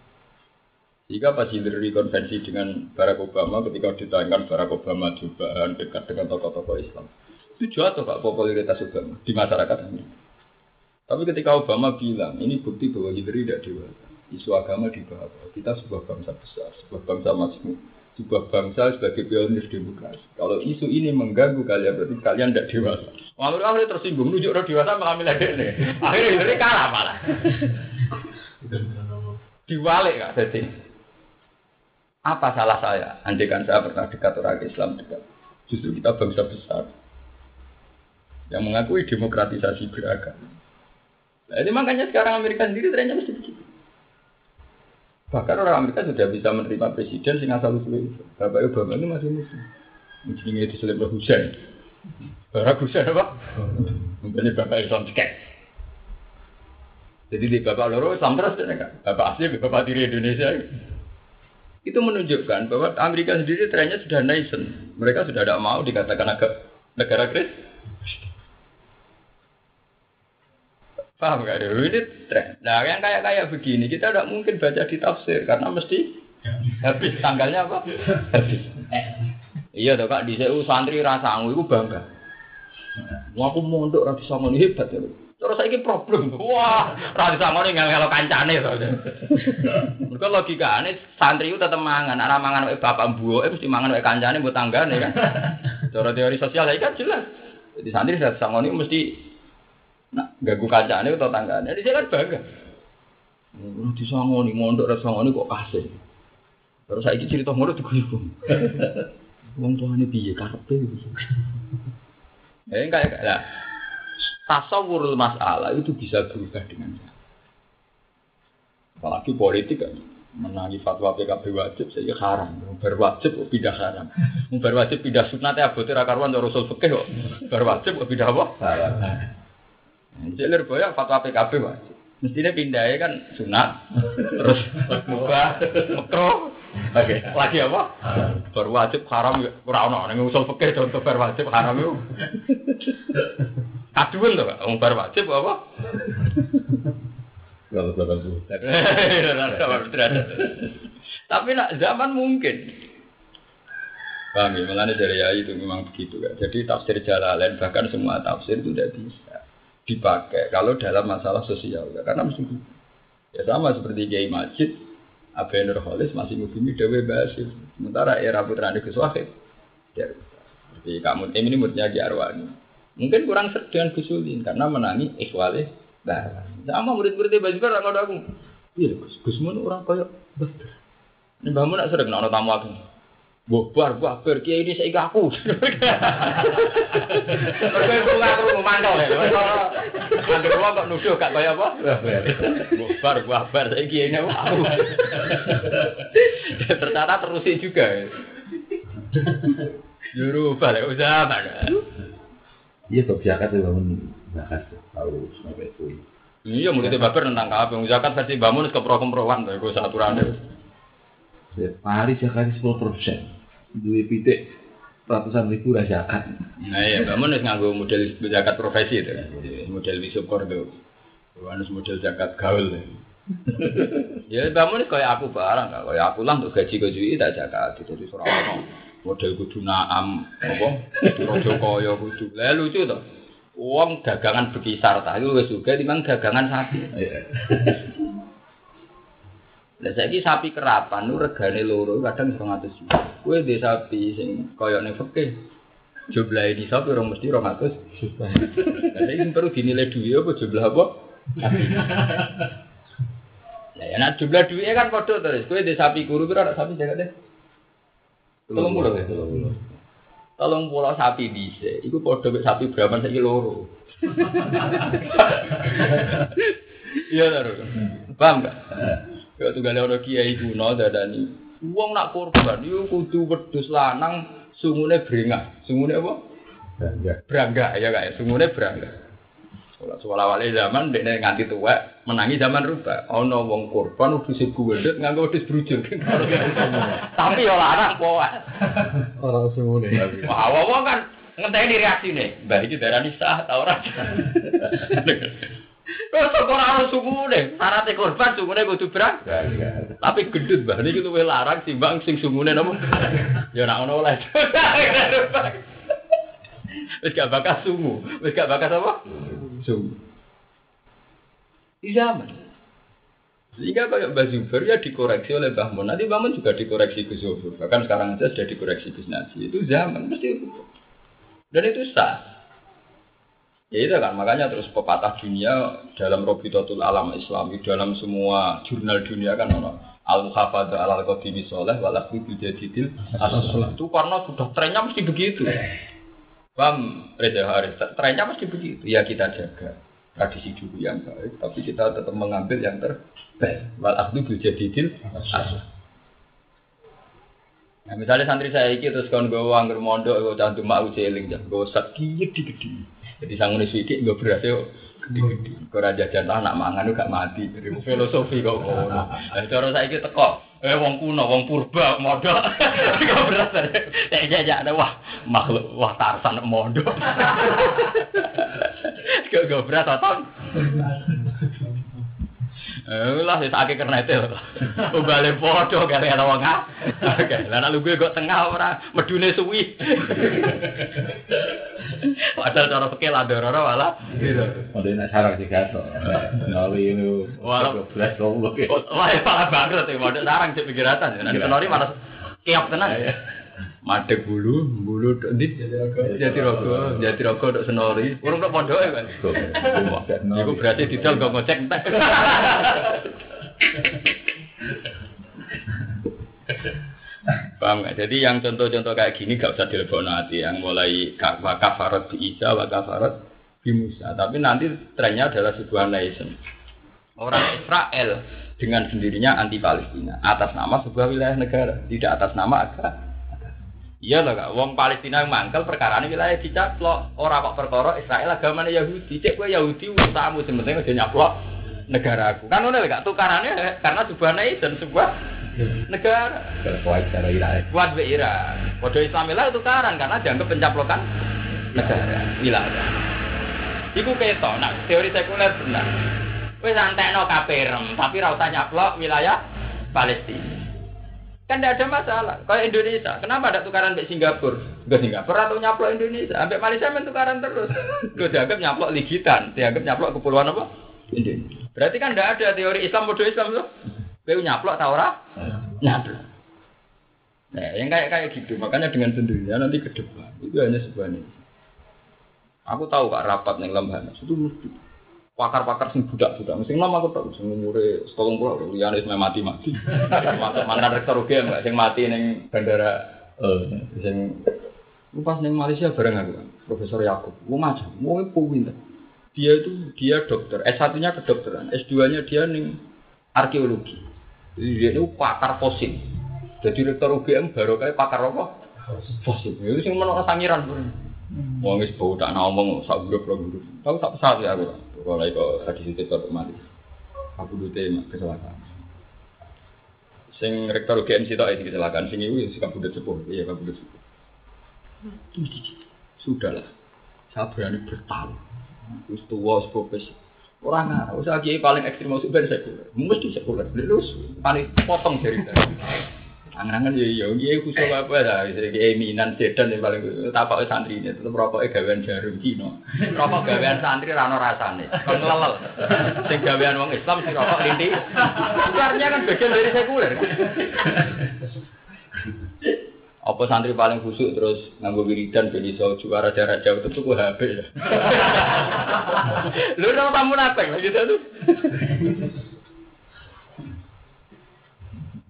Jika pas Hillary konvensi dengan Barack Obama ketika ditayangkan Barack Obama coba dekat dengan tokoh-tokoh Islam itu jatuh pak popularitas Obama di masyarakat Amerika. Tapi ketika Obama bilang ini bukti bahwa Hillary tidak dewasa, isu agama di bawah kita sebuah bangsa besar, sebuah bangsa majmuk sebuah bangsa sebagai pionir demokrasi. Kalau isu ini mengganggu kalian, berarti kalian tidak dewasa. Lalu akhirnya tersinggung, nunjuk orang dewasa malah milih ini. Akhirnya ini kalah malah. *laughs* Diwalik kak, jadi. Apa salah saya? Andai kan saya pernah dekat orang Islam dekat. Justru kita bangsa besar yang mengakui demokratisasi beragama. Nah, ini makanya sekarang Amerika sendiri trennya mesti begitu. Bahkan orang Amerika sudah bisa menerima presiden sing asal usul itu. Bapak Obama ini masih muslim. Mungkin itu selip hujan. Barak hujan apa? Mungkin bapak Islam cekek. Jadi di bapak loro Islam terus kan? Bapak asli, bapak diri Indonesia. Itu menunjukkan bahwa Amerika sendiri trennya sudah nation. Mereka sudah tidak mau dikatakan agak negara Kristen. Paham gak ini tren. Nah yang kayak kayak begini kita tidak mungkin baca di tafsir karena mesti habis tanggalnya apa? Habis. Iya tuh kak di santri rasa itu bangga. Wah aku mondok rasa sama hebat ya. Terus saya problem, wah ini nggak kalau kancane. Mereka logika ini santri itu tetap mangan, arah mangan oleh bapak eh mesti mangan oleh kancane buat tanggane kan. Cara teori sosial ya kan jelas. Jadi santri sama ini mesti Nah, gagu kancane atau tanggane. Jadi saya kan bangga. Oh, di sangoni mondok ra sangoni kok kasih. Terus saya cerita ngono diguyur. Wong tuane piye karepe iki. Eh kayak lah. Tasawurul masalah itu bisa berubah dengan cara. Apalagi politik kan menangi fatwa PKB wajib saya haram berwajib kok pindah haram berwajib pindah sunat ya abote ra karuan rasul fikih kok berwajib kok pindah apa Jelir boya fatwa PKB wajib. Mestinya pindahnya kan sunat, terus mubah, makro, Oke. Lagi apa? Berwajib haram ora ono ning usul fikih contoh berwajib haram itu. Kaduan to, wong berwajib apa? Kalau *laughs* salah tuh. Tapi nak zaman mungkin. Paham ya, dari ayat itu memang begitu kan. Jadi tafsir Jalalain bahkan semua tafsir itu tidak bisa dipakai kalau dalam masalah sosial karena mesti ya sama seperti Kiai Majid Abu Nurholis masih mungkin Dewi Basir sementara era putra Gus Wahid ya seperti kamu ini muridnya Ki Arwani mungkin kurang sering dengan Gus karena menangi ikhwale nah sama murid-muridnya Basir orang ada aku iya Gus Gus orang kayak betul ini bangun nak sering nono tamu aku Bobar, bobar, kiai ini saya aku. Mereka itu ngaku mantau ya. Angger wong kok nuduh gak kaya apa? Bobar, bobar, saya kiai ini aku. Ternyata terusin juga. Juru balik usaha mana? Iya kok zakat itu bangun zakat tahu sampai itu. Iya, mulai babar tentang kabeh. Zakat versi bangun kepro-keproan, gue saturane. Ya, Paris zakat sepuluh persen. Dua pitik ratusan ribu lah zakat. Nah iya, bangun harus nganggo model zakat profesi itu. Model wisukor itu. Harus model zakat gaul. *laughs* ya bangun kayak aku barang, kayak aku lah untuk gaji gaji tak zakat. Jadi seorang model kudu naam, apa? Rojo koyo kudu. Lah lucu tuh. Uang dagangan berkisar tak itu wis juga timbang dagangan sapi. *laughs* Lah saiki sapi kerapan nu regane loro kadang 200 juta. Kowe dhe sapi sing kaya ning fikih jumlah ini sapi orang mesti 200 juta. *laughs* Lah ini perlu dinilai duit apa jumlah apa? *laughs* Lah ya jumlah duitnya kan padha terus. Kowe dhe sapi kuru pira sapi jaga deh. Tolong mulu ya, tolong mulu. Tolong pulau sapi bisa, itu podo sapi berapa saiki loro. Iya taruh, paham gak? Ya tunggale ana kiai kuno dadani. Wong nak korban yo kudu wedhus lanang sungune brengah. Sungune apa? Brangga. Brangga ya kayak sungune brangga. Sekolah wali zaman dekne nganti tua menangi zaman rubah. Ana wong korban wedhus guldet nganggo wedhus brujul. Tapi yo larang poa. Orang sungune. Wah, wong kan ngenteni reaksine. Mbah iki darani sah ta ora? Terus kok ora ono sungune, syaratnya korban sungune kudu berang. Tapi gendut mbah niki luwih larang timbang sing sungune napa? Ya ora ono oleh. Wis gak bakas sungu, wis gak bakas apa? Sungu. Di zaman. Sehingga kayak Mbak Zuber ya dikoreksi oleh Mbah Mun. Nanti Mbah Mun juga dikoreksi Gus Zuber. Bahkan sekarang aja sudah dikoreksi Gus Nasi. Itu zaman mesti itu. Dan itu sah. Ya itu kan, makanya terus pepatah dunia dalam Robitotul Alam Islami, dalam semua jurnal dunia kan ono al hafadha al qadimi soleh wal akhri bil jadidil asal itu karena sudah trennya mesti begitu. Paham Reza Haris, trennya mesti begitu. Ya kita jaga tradisi dulu yang baik, tapi kita tetap mengambil yang terbaik. Wal akhri bil jadidil. Nah, misalnya santri saya iki terus kon gue anggur mondok, gue cantum mau celing, gue sakit gede-gede. Jadi sangun sidik gue berhasil gede-gede. Kau raja jantan anak mangan gak mati. Jadi filosofi ngono. Nah, cara saya iki teko. Eh wong kuno, wong purba, modal. Gak *laughs* berasa. Ya ya ada wah makhluk wah tarsan gak berasa ton. Eh lah wis akeh kernete lho. Ubale padha kare ana wong ah. Oke, lah nek lu gue kok tengah ora medune suwi. Padahal cara pikir lah dororo malah gitu. Ada yang sarang sih gato. Nali itu. Walau- belas goblok ya. Wah, ya malah bangkrut ya, model sarang cek pikiratan. Nanti kenori malah kiap tenan. Madek bulu, bulu di jati rogo, jati rogo dok senori. Urung dok pondok ya kan. Iku berarti didol gak ngecek entek. Paham nggak? Jadi yang contoh-contoh kayak gini gak usah dilebokno hati. Yang mulai ka- wa kafarat bi Isa, wa kafarat bi Musa. Tapi nanti trennya adalah sebuah nation. Orang Israel dengan sendirinya anti Palestina atas nama sebuah wilayah negara, tidak atas nama agama. Iya lah kak, wong Palestina yang mangkel perkara ini wilayah dicaplok. Orang kok perkara Israel agamanya Yahudi. Cek gue Yahudi utamu sementing udah nyaplok negaraku. Kan udah gak tukarannya karena sebuah nation, sebuah negara. Kuat cara wilayah. Buat be Iran. Kode Islam lah tukaran karena dianggap pencaplokan negara wilayah. Iku keto, nah teori sekuler benar. Wis antekno kaperem, tapi ra usah nyaplok wilayah Palestina. Kan tidak ada masalah. Kayak Indonesia, kenapa ada tukaran sampai Singapura? Ke Singapura atau nyaplok Indonesia? Sampai Malaysia main tukaran terus. *laughs* Gue dianggap nyaplok ligitan, dianggap nyaplok kepulauan apa? Indonesia. Berarti kan tidak ada teori Islam bodoh Islam tuh. Gue nyaplok tau ora? Nyaplok. Nah, yang kayak kayak gitu. Makanya dengan sendirinya nanti ke depan itu hanya sebuah ini. Aku tahu kak rapat nih Lemhanas itu mesti pakar-pakar sing budak-budak. Mesti nama aku tahu sing umure setolong pulau liyane wis mati-mati. Mantan rektor UGM mbak sing mati ning bandara Eh, Sing pas ning Malaysia bareng aku, Profesor Yakub. Mau macam, mau pinter. Dia itu dia dokter, S1-nya kedokteran, S2-nya dia ning arkeologi. Jadi dia itu pakar fosil. Jadi rektor UGM baru kayak pakar apa? Fosil. Itu sing menurut sangiran. Wong wis bau tak ngomong sak grup lo grup. Tahu tak pesawat ya aku. Kalau kok tadi situ kok mati. Aku dute kecelakaan. Sing rektor UGM sitok itu kecelakaan. Sing itu sing kabudut sepuh. Iya kabudut sepuh. Sudahlah. Saya berani bertaruh. Terus tua profesi. Orang nggak, usah kiai paling ekstrim masuk ben sekuler. Mesti sekuler. Terus paling potong dari tadi. Angan-angan ya iya, kiai khusus apa dah, kiai minan sedan yang paling tapak santri ini, tetap rokoknya gawean jarum Cina. Rokok gawean santri rano rasane, kon lelel. Sing gawean wong Islam sing rokok linti. Artinya kan bagian dari sekuler. Apa santri paling khusuk terus nganggo wiridan ben iso juara jarak jauh itu ku HP ya. Lu ora tamu napeng lagi tuh.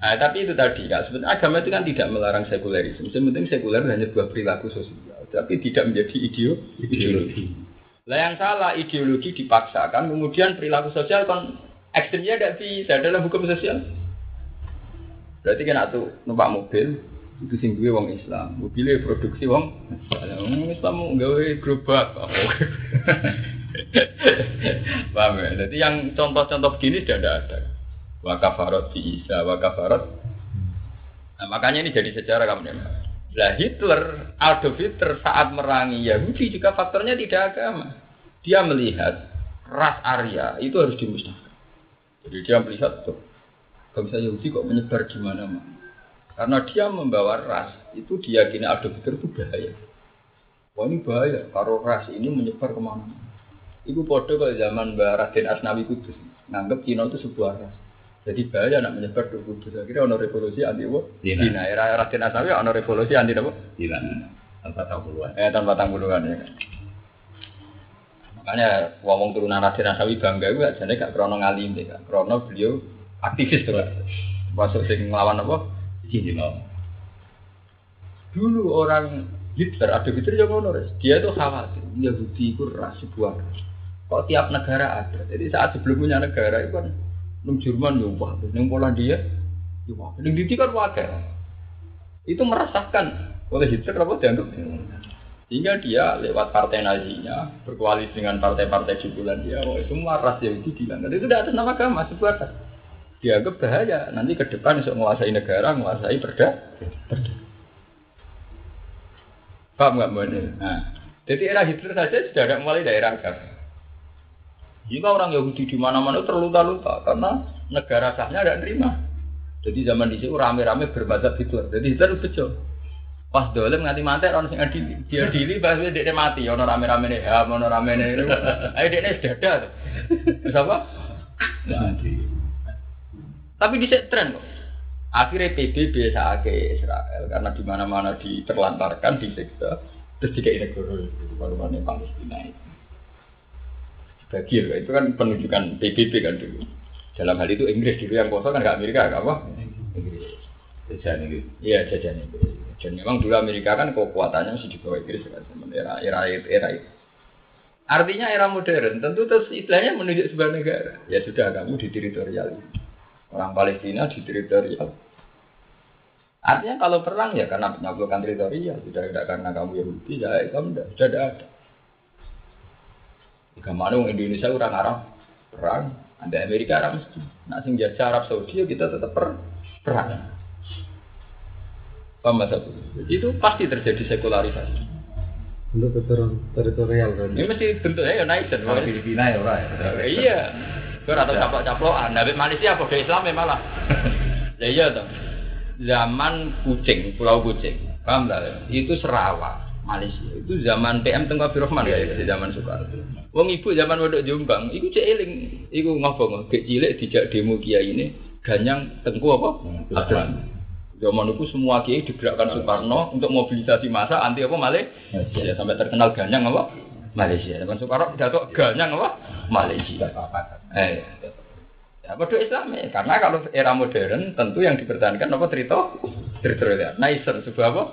Nah, tapi itu tadi, Kak. Sebenarnya agama itu kan tidak melarang sekulerisme. Penting sekuler hanya sebuah perilaku sosial, tapi tidak menjadi ideo ideologi. Lah yang salah ideologi dipaksakan, kemudian perilaku sosial kan ekstrimnya tidak bisa dalam hukum sosial. Berarti kan tuh numpak mobil, itu sing duwe wong Islam. Mobilnya produksi wong Islam mau gawe gerobak. *laughs* Paham ya? Jadi yang contoh-contoh begini sudah tidak ada. Wa kafarat fi Isa, wa kafarat. Nah, makanya ini jadi sejarah kamu Lah Hitler, Adolf Hitler saat merangi Yahudi juga faktornya tidak agama. Dia melihat ras Arya itu harus dimusnahkan. Jadi dia melihat tuh, bangsa Yahudi kok menyebar di mana-mana. Karena dia membawa ras, itu diyakini Adolf Hitler itu bahaya. Wah ini bahaya, kalau ras ini menyebar ke mana-mana. Podo kalau zaman Mbak Raden Asnawi Kudus, nganggap Cina itu sebuah ras. Jadi bahaya nak menyebar ke Kudus. Akhirnya ono revolusi anti apa? Cina. Cina. Era Raden Asnawi ono revolusi anti apa? Gila. Tanpa tahu puluhan. Eh tahun patang puluhan ya. kan. Makanya ngomong turunan Raden Asnawi bangga itu jadi gak krono ngalim deh, gak krono beliau aktivis tuh. kan. Masuk sing ngelawan apa? Cina. Dulu orang Hitler, ada Hitler yang ngono Res. Dia tuh khawatir Yahudi itu ras sebuah. Kok tiap negara ada. Jadi saat sebelum punya negara itu kan nung Jerman ya wah, nung Polandia ya wah, nung Diti kan wakil. Itu merasakan oleh Hitler apa dianggap sehingga dia lewat partai nazinya berkoalisi dengan partai-partai di Polandia, oh semua ras Yahudi dianggap itu tidak atas nama agama sebuah ras. Dianggap bahaya nanti ke depan bisa menguasai negara, menguasai perda, perda. Paham nggak mbak Nah, jadi era Hitler saja sudah ada mulai daerah agama. Jika orang Yahudi di mana-mana terluka-luka karena negara sahnya tidak terima. Jadi zaman di situ rame-rame bermadzhab Hitler. Jadi Hitler bejo. Pas dolim nganti mati orang sing adili. Dia adili bahwa dia mati. Ono rame-rame nih, ya, ono rame nih. Ayo dia dada. Terus apa? Tapi di tren kok. Akhirnya PBB ke Israel karena di mana-mana diterlantarkan, disiksa, terus dikai negara itu baru Palestina itu. Bagi itu kan penunjukan PBB kan dulu. Dalam hal itu Inggris dulu yang kosong kan nggak Amerika, nggak apa? Inggris. Jajan itu. Iya jajan Inggris. Dan memang dulu Amerika kan kekuatannya masih di bawah Inggris kan era era itu era itu. Artinya era modern tentu terus istilahnya menunjuk sebuah negara. Ya sudah kamu di teritorial. Orang Palestina di teritorial. Artinya kalau perang ya karena penaklukan teritorial, tidak tidak karena kamu Yahudi, ya tidak sudah ada. Jika mana orang Indonesia orang Arab perang, ada Amerika Arab mesti. Nah sing jajah Arab Saudi ya kita tetap per perang. Paham? Itu pasti terjadi sekularisasi. Untuk teritorial kan. Ini mesti bentuknya ya naik dan Kalau Filipina ya orang. Iya. Gue atau caplok-caplokan. Nabi Malaysia apa ke Islam ya malah. *laughs* Ya iya toh. Zaman kucing, Pulau Kucing. Paham tak? Itu Sarawak. Malaysia itu zaman PM Tengku Abdul Rahman ya, di zaman Soekarno. Wong ibu zaman Waduk Jombang, iku cek eling, iku ngobong, gek cilik dijak demo kiai ini, ganyang Tengku apa? Abdul Rahman. Zaman itu semua kiai digerakkan Soekarno untuk mobilisasi massa anti apa Malaysia. Ya, sampai terkenal ganyang apa? Malaysia. Zaman Soekarno pidato ganyang apa? Malaysia. Eh, ya bodoh Islam ya. Karena kalau era modern tentu yang dipertahankan apa cerita Teritorial. Nicer sebuah apa?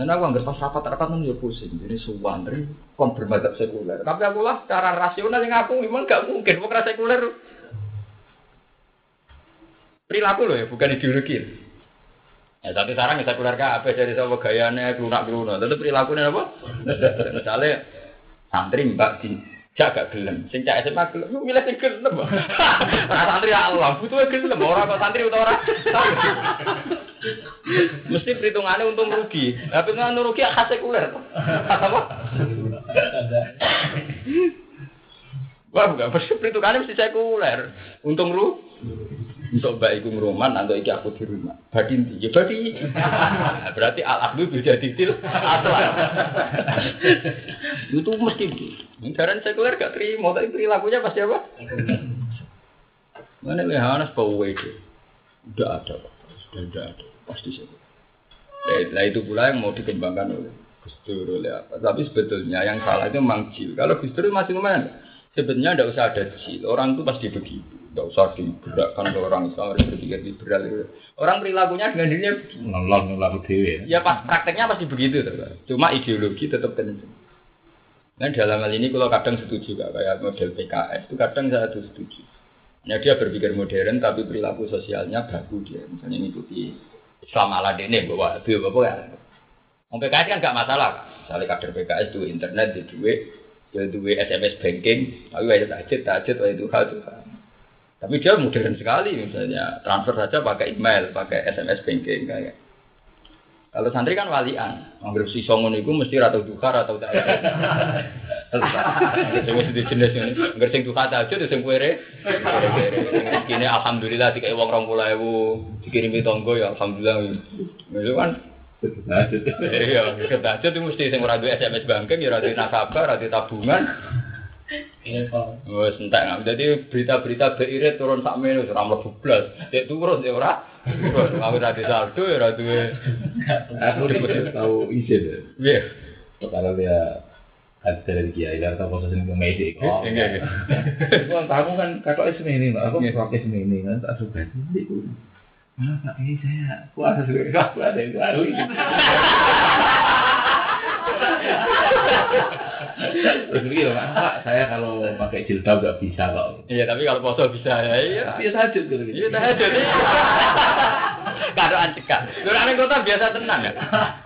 Dan aku anggap pas rapat-rapat nang ya pusing. Jadi suwantri kon bermadzhab sekuler. Tapi aku lah cara rasional yang aku memang gak mungkin ra sekuler. Perilaku loh ya, bukan ideologi. Ya tapi sekarang ya sekuler kabeh jadi sama gayane klunak-klunak. Tentu perilakunya apa? *laughs* Misalnya santri mbak di jaga gelem, sing cak SMA gelem, milih sing gelem. Ora *laughs* santri ya Allah, butuh gelem, ora kok santri utawa ora. Mesti perhitungannya untung rugi. Nah, perhitungan rugi khas sekuler. Apa? Wah, enggak, mesti perhitungannya mesti sekuler. Untung ru, untuk mbak iku ngruman atau iki aku di rumah. Badi ndi? Ya badi. *laughs* Berarti al aklu bisa titil asal. *laughs* Itu mesti Jaran sekuler gak terima, tapi perilakunya pasti apa? Mana lehanas bau itu? Udah ada, sudah tidak ada, pasti sekuler. Nah, itu pula yang mau dikembangkan oleh Gus Dur oleh apa. Tapi sebetulnya yang salah itu memang jil. Kalau Gus Dur masih lumayan. Sebenarnya tidak usah ada jil. Orang itu pasti begitu. Tidak usah digerakkan ke orang Islam harus berpikir liberal. Orang perilakunya dengan dirinya Ngelon lalu dewe. ya pas prakteknya pasti begitu. Cuma ideologi tetap kenceng. Nah dalam hal ini kalau kadang setuju kak, kayak model PKS itu kadang saya tuh setuju. Nah dia berpikir modern tapi perilaku sosialnya baku dia. Misalnya ngikuti Islam ala dene bawa itu apa ya. Mau PKS kan gak masalah. Misalnya kader PKS itu internet di duit, ya duit SMS banking, tapi wajib tajid, tajid, wajib Tuhan, Tuhan. Tapi dia modern sekali misalnya transfer saja pakai email, pakai SMS banking kayak. Kalau santri kan walian, anggap si songon itu mesti ratu duka atau tak. Sing mesti jenis ini, anggap sing duka aja tuh sing kuere. Kini alhamdulillah dikai uang rong puluh ewu, dikirimi tonggo ya alhamdulillah. Itu kan Iya, kita aja tuh mesti sing ora duwe SMS banking, ya ora duwe nasabah, ora duwe tabungan. Wes entek nggak. Jadi berita-berita BI turun sak menu ora mlebu blas. Dek turun ya ora. Aku ora di saldo ya duwe. Aku udah tahu izin. Iya. Kalau dia ada dari kiai atau proses ini medik. Oh, Iya, iya. Wah, kamu kan kakak semini, mbak. Aku pakai semini kan tak suka. Jadi, ah, Pak Kiai saya puasa sudah aku ada yang baru ini. Terus kan, Pak, saya kalau pakai jilbab gak bisa kok. Iya, tapi kalau poso bisa ya. Iya. Biasa aja gitu. Iya, nih. *laughs* Kado ancekak. Lho aneh kota biasa tenan ya.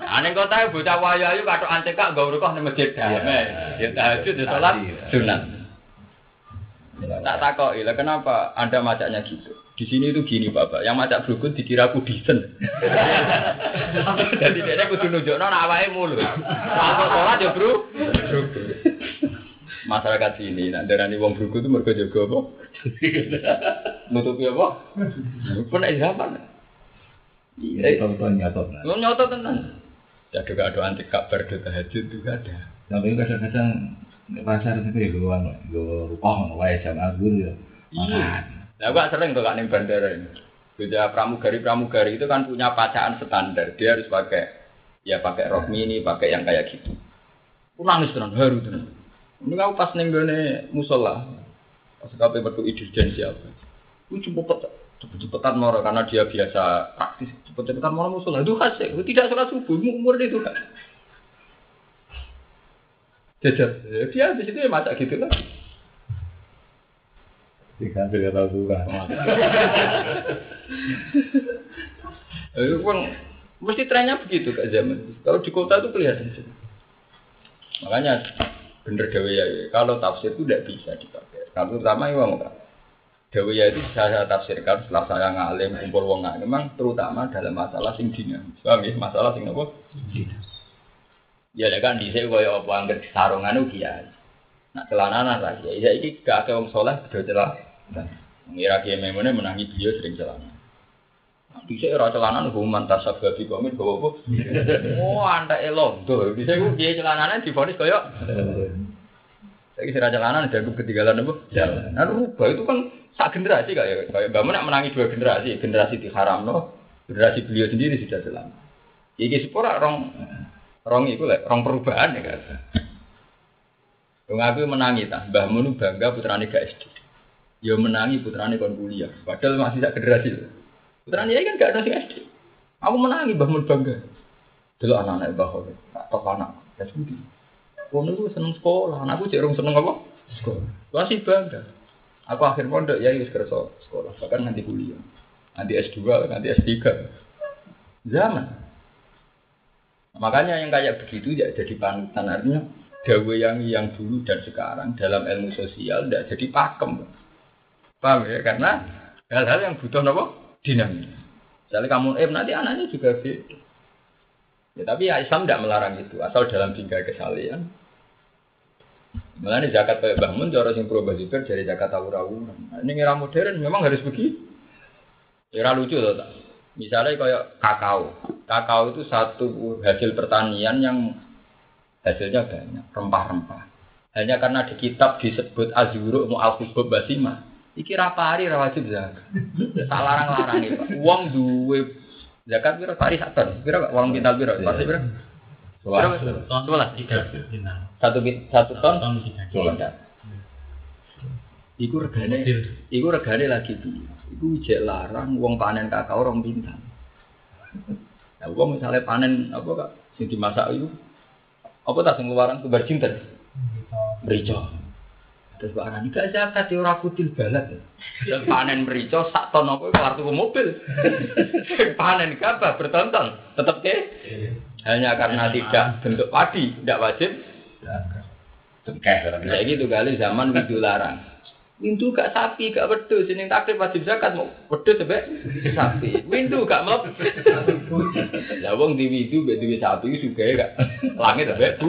Aneh kota bocah wayayu kado ancekak gak urukoh ning masjid damai. Ya tahajud ya salat sunat. Tak takoki lah kenapa Anda macaknya gitu? Di sini itu gini Bapak, yang macak brukut dikira kudisen. Jadi dia kudu nunjukno awake mulu. Kalau sholat ya bro. Masyarakat sini, nak darani wong brukut itu mergo jaga apa? Nutupi apa? Pun zaman. Iya, tonton nyatot lah. Lu nyoto tenan. Ya ada kado antik kabar tahajud juga ada. Tapi kadang-kadang pasar itu ya gue anu, gue rupah wae jam agur ya. Makan. Nah, gua sering tuh kak ning bandara ini. Beda pramugari-pramugari itu kan punya pacaan standar. Dia harus pakai ya pakai rok mini, pakai yang kayak gitu. Aku nangis tenan, haru tenan. Ini aku pas ning gone musola. Pas kabeh metu dirjen siapa. Aku cepet cepet-cepetan moro karena dia biasa praktis cepet-cepetan moro musola. Itu khas ya. Tidak sholat subuh, umur itu kan. Jajar. Ya, Dia di situ ya masak gitu kan. Tiga tiga tahu juga. Eh, Bang, mesti trennya begitu kak zaman. Kalau di kota itu kelihatan sih. Makanya bener Dewa ya, kalau tafsir itu tidak bisa dipakai. Kalau terutama ya Bang, Dewa itu saya tafsirkan setelah saya ngalim kumpul wong memang terutama dalam masalah sing dinamis. Paham ya? Masalah sing apa? Ya ya kan dhisik koyo apa angger sarungan ugi ya. Nak celananan lah ya. Ya iki gak akeh wong saleh beda celah. Mengira kiai memone menangi beliau sering celana. Bisa ora celanan hukuman tasabah di komit bawa apa? Oh, anda elondo. Bisa ku kiai celanane difonis koyo saya kira jalanan jago ketinggalan apa? Jalan. Nah, rubah itu kan sak generasi kayak kayak Mbak Mun nak menangi dua generasi, generasi diharam no, generasi beliau sendiri sudah celana. Iki sepura rong rong itu lah, rong perubahan ya kan. Wong aku menangi ta, Mbah Mun bangga putrane gak SD. Ya menangi putrane kon kuliah, padahal masih sak generasi. Putrane kan gak ada sing SD. Aku menangi Mbah Mun bangga. Delok anak-anak Mbah tak tok anak. Ya budi. Kono ku seneng sekolah, anakku cek rung seneng apa? Sekolah. Masih bangga. Aku akhir pondok ya wis kerja sekolah, bahkan nanti kuliah. Nanti S2, nanti S3. Zaman. Makanya yang kayak begitu ya jadi panutan artinya dawe yang yang dulu dan sekarang dalam ilmu sosial tidak jadi pakem. Paham ya? Karena hal-hal yang butuh apa? Dinamis. Misalnya kamu eh nanti anaknya juga beda. Ya, tapi ya Islam tidak melarang itu, asal dalam tinggal kesalian. Mulanya zakat kayak bangun, cara sing pro dari zakat tawurawunan. Nah, ini era modern memang harus begitu. Era lucu loh, tak? Misalnya kayak kakao. Kakao itu satu hasil pertanian yang hasilnya banyak, rempah-rempah. Hanya karena di kitab disebut azuru mu alfubub basima. Iki rapari rawajib zakat. Tak larang-larang itu. Uang duwe Zakat piro pari sak ton. Piro uang kintal piro? Pasti piro? Piro? Sebelas. Satu bit satu ton. Iku regane, iku regane lagi piye? Iku jek larang wong panen kakao rong bintang. Nah, wong misalnya panen apa kak? Sing dimasak itu apa tak sing luaran kebar cinten? Merica. Terus barang ini gak zakat ya ora kutil balat. Dan panen merica sak ton apa kelar tuku mobil. *laughs* panen gabah bertonton tetep ke hanya karena tidak bentuk padi tidak wajib Tengkeh. Kayak gitu kali zaman widu larang. Windu gak sapi, gak wedhus, jeneng takrif wajib zakat mau wedhus sampe sapi. Windu gak mau. Lah wong di widu mbek duwe sapi sugae gak langit sampe bu.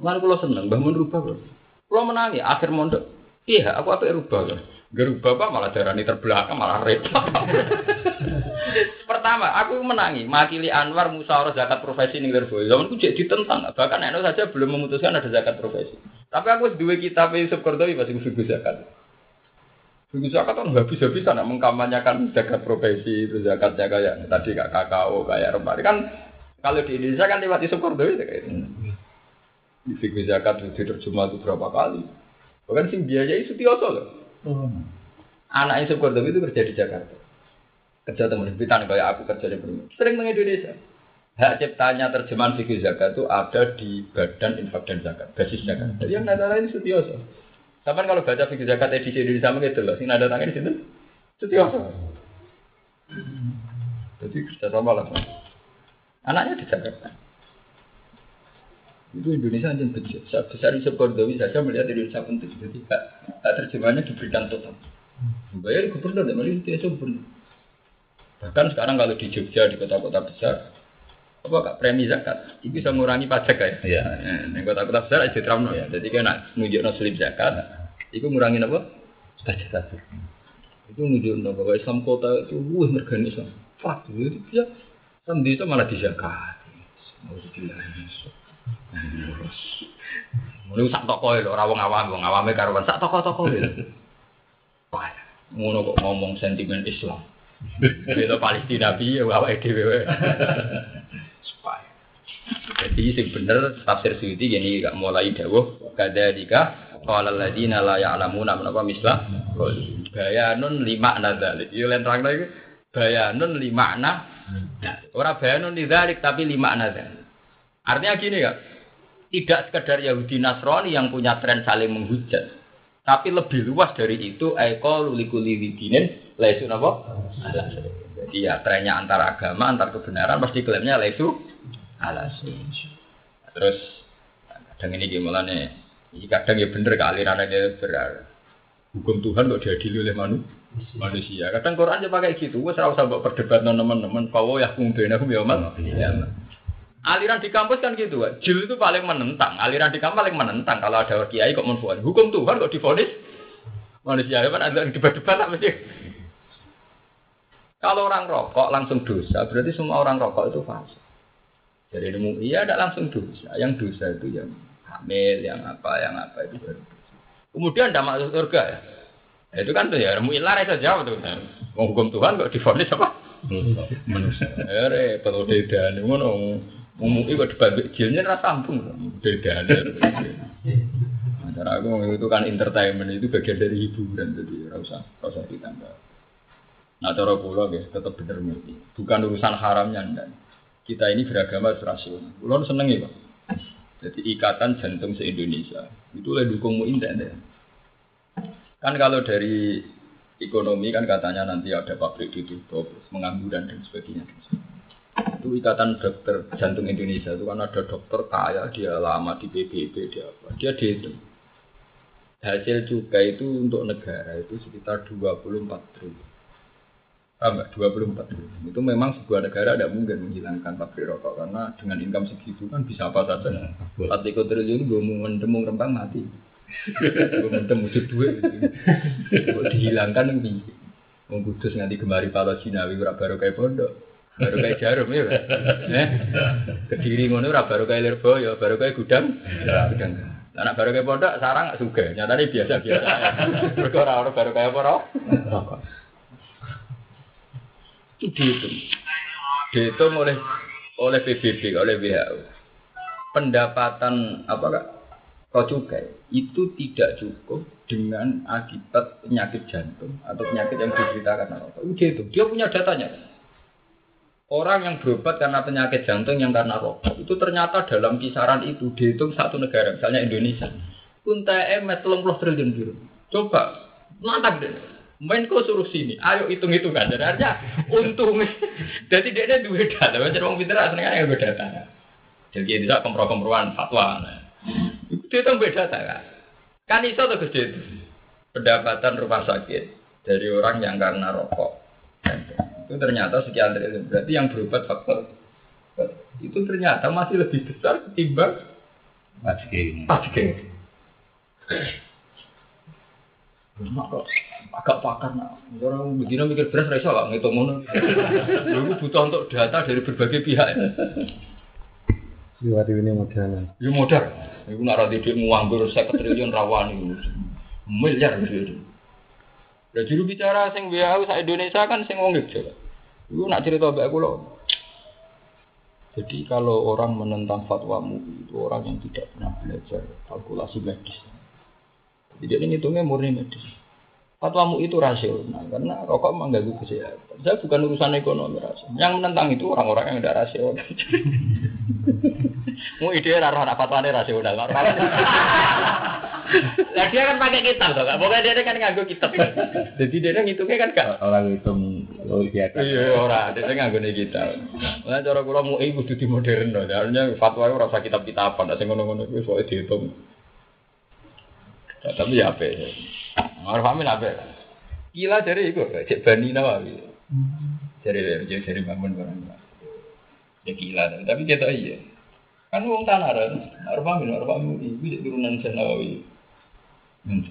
Lan kula seneng mbah mun rubah kula. Kula menangi akhir mondok. Iya, aku apa rubah kok. Gerubah apa malah darani terbelakang malah repot. *laughs* Pertama, aku menangi makili Anwar musyawarah zakat profesi ning Lirboyo. Zaman ku jadi ditentang, bahkan Eno saja belum memutuskan ada zakat profesi. Tapi aku dua kitab Yusuf Kordowi masih figur zakat. Figur zakat kan habis-habisan nak mengkampanyekan zakat profesi itu zakatnya kayak tadi kayak kakao kayak rempah kan kalau di Indonesia kan lewat Yusuf Kordowi kayak itu. Di figur zakat itu terjemah itu berapa kali. Bahkan sing biayai Sutioso loh. Anak Yusuf Kordowi itu kerja di Jakarta. Kerja teman Bitan kayak aku kerja di Brunei. Sering di Indonesia. Hak ciptanya terjemahan fikih zakat itu ada di Badan Infak dan Zakat, basis zakat. Jadi yang nada ini Sutioso. Sama kalau baca fikih zakat edisi Indonesia gitu loh, sing nada tangan di situ Sutioso. Jadi kerja sama lah. Anaknya di Jakarta. Itu Indonesia yang besar. Besar di Kordowi saja melihat Indonesia penting. Jadi hak, hak terjemahannya diberikan total. Bayar gubernur, malah itu gubernur. Bahkan sekarang kalau di Jogja di kota-kota besar, apa kak premi zakat, itu bisa mengurangi pajak ya. Iya. Nah, kota-kota besar aja teramno ya. Jadi kan nak nunjuk no slip zakat, itu mengurangi apa? Pajak pajak. Itu nunjuk no bahwa Islam kota itu wah mergani Islam. Fak, itu bisa Islam desa malah dizakat. Mulai sak toko lho, ora wong awam, wong awame karuan sak toko-toko lho. Wah, ngono kok ngomong sentimen Islam. Bela Palestina piye awake dhewe. Supaya. Jadi sing bener tafsir Suyuti gini gak mulai dawuh kadzalika qala alladziina la ya'lamuna menapa mislah bayanun lima nadzalik. Yo len terang lagi bayanun lima na ora bayanun lidzalik tapi lima nadzalik. Artinya gini kak, tidak sekedar Yahudi Nasrani yang punya tren saling menghujat, tapi lebih luas dari itu eko lulikuli widinin lesu apa? Jadi ya trennya antar agama, antar kebenaran pasti klaimnya lesu alas. Terus kadang ini gimana nih? Kadang ya bener aliran aja berar. Hukum Tuhan kok diadili oleh manu? manusia. Kadang Quran aja pakai gitu. Wes ora usah mbok perdebat teman-teman. Kau ya kum benakum ya mal. Aliran di kampus kan gitu. Jil itu paling menentang. Aliran di kampus paling menentang kalau ada kiai kok menfonis. Hukum Tuhan kok difonis manusia kan ada debat-debat apa sih? Kalau orang rokok langsung dosa, berarti semua orang rokok itu fasik. Jadi ilmu iya ada langsung dosa. Yang dosa itu yang hamil, yang apa, yang apa itu baru dosa. Kemudian tidak masuk surga ya. Ya, Itu kan tuh ya ilmu ilar itu jawab tuh. Mau hukum Tuhan kok difonis apa? Manusia. Ya repot udah ngono. Umumnya kok dibalik jilnya rasa ampun, beda. Cara aku itu kan entertainment itu bagian dari hiburan, jadi rasa rasa ditambah. Nah, cara kula nggih tetep bener mesti. Bukan urusan haramnya ndak. Kita ini beragama rasional. Kula seneng ya, Pak. Jadi ikatan jantung se-Indonesia itu lebih dukung muin ya. Kan kalau dari ekonomi kan katanya nanti ada pabrik ditutup, mengangguran dan sebagainya. Itu ikatan dokter jantung Indonesia itu kan ada dokter kaya, dia lama di PBB, dia apa? Dia dihitung. Hasil cukai itu untuk negara itu sekitar 24 triliun. Ah, enggak, 24 triliun. Itu memang sebuah negara tidak mungkin menghilangkan pabrik rokok karena dengan income segitu kan bisa apa saja. 4 triliun gue mau mendemung rempang mati. *laughs* Gue mendem wujud duit. Dihilangkan ini. Wong kudus nganti gemari palo Cinawi ora baru kayak pondok. Baru kayak jarum ya. *laughs* Eh? Kediri ngono ora baru kayak Lirboyo, baru kayak gudang. Gudang. Anak baru kayak pondok sarang suga. Nyatanya biasa-biasa. *laughs* Mergo ora ora baru kayak apa. Itu dihitung. Dihitung oleh oleh PBB, oleh WHO. Pendapatan apa kak? Kau cukai itu tidak cukup dengan akibat penyakit jantung atau penyakit yang diderita karena rokok. Itu dia itu, dia punya datanya. Orang yang berobat karena penyakit jantung yang karena rokok itu ternyata dalam kisaran itu dihitung satu negara, misalnya Indonesia. Unta emet 30 triliun biru. Coba lantak deh. Menko suruh sini, ayo hitung hitungan. Jadi artinya untung. *laughs* Jadi dia ada dua data. Macam orang pintar aslinya yang beda data. Jadi dia bisa kompro-komproan fatwa. Nah. Itu itu beda kan? Kan iso tuh gede itu. Pendapatan rumah sakit dari orang yang karena rokok. Itu ternyata sekian triliun. Berarti yang berobat faktor itu ternyata masih lebih besar ketimbang Pasti. pasti. Agak pakar nak. Orang begini mikir beras rasa lah ngitung ngono. Lu butuh untuk data dari berbagai pihak. ya. Siwati ini modalnya. Ya modal. Iku nak ra didik nganggur 50 triliun rawani. Miliar gitu. Lah juru bicara sing WHO sak Indonesia kan sing wong Jogja. Iku nak cerita mbak kula. Jadi kalau orang menentang fatwamu itu orang yang tidak pernah belajar kalkulasi medis. Jadi dia ngitungnya murni medis. Fatwamu itu rasional karena rokok mengganggu kesehatan. Saya bukan urusan ekonomi rasional. Yang menentang itu orang-orang yang tidak rasional. *laughs* Mau ide rara anak fatwane rasional. Lah dia kan pakai kitab toh, Kak. Pokoknya dia kan nganggo kitab. Jadi dia ngitungnya kan gak Orang hitung logika. Iya ora, dia nganggo kitab. Lah cara kula mau ibu kudu di modern loh. Artinya fatwa ora usah kitab-kitaban, sing ngono-ngono kuwi soal dihitung. Tapi ya apa? Maruf Amin apa? Gila dari itu, cek Bani Nawawi. Dari dari dari bangun barang. Ya gila, tapi kita iya. Kan wong tanah kan, Maruf Amin, Maruf Amin ibu di turunan Syekh Nawawi. Hmm.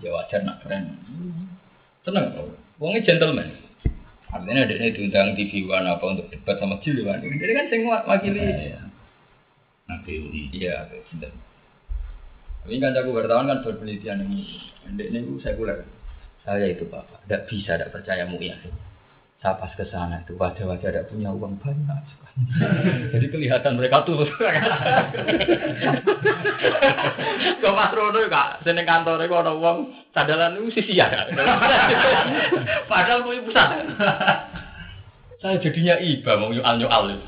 Ya wajar nak keren. Tenang, wongnya gentleman. Artinya ada ini diundang TV One apa untuk debat sama Jil One. Jadi kan sing wakili. Nanti Iya, betul. Ini kan aku bertahun kan berpenelitian ini. Ini ini sekuler. Saya itu bapak, tidak bisa, tidak percaya mu ya. Saya pas ke sana itu wajah-wajah tidak punya uang banyak. *laughs* Jadi kelihatan mereka tuh. *laughs* Kau Mas Rono kak, seneng kantor itu ada uang sadalan itu sisi ya. *laughs* Padahal mau pusat. Saya jadinya iba mau nyual nyual.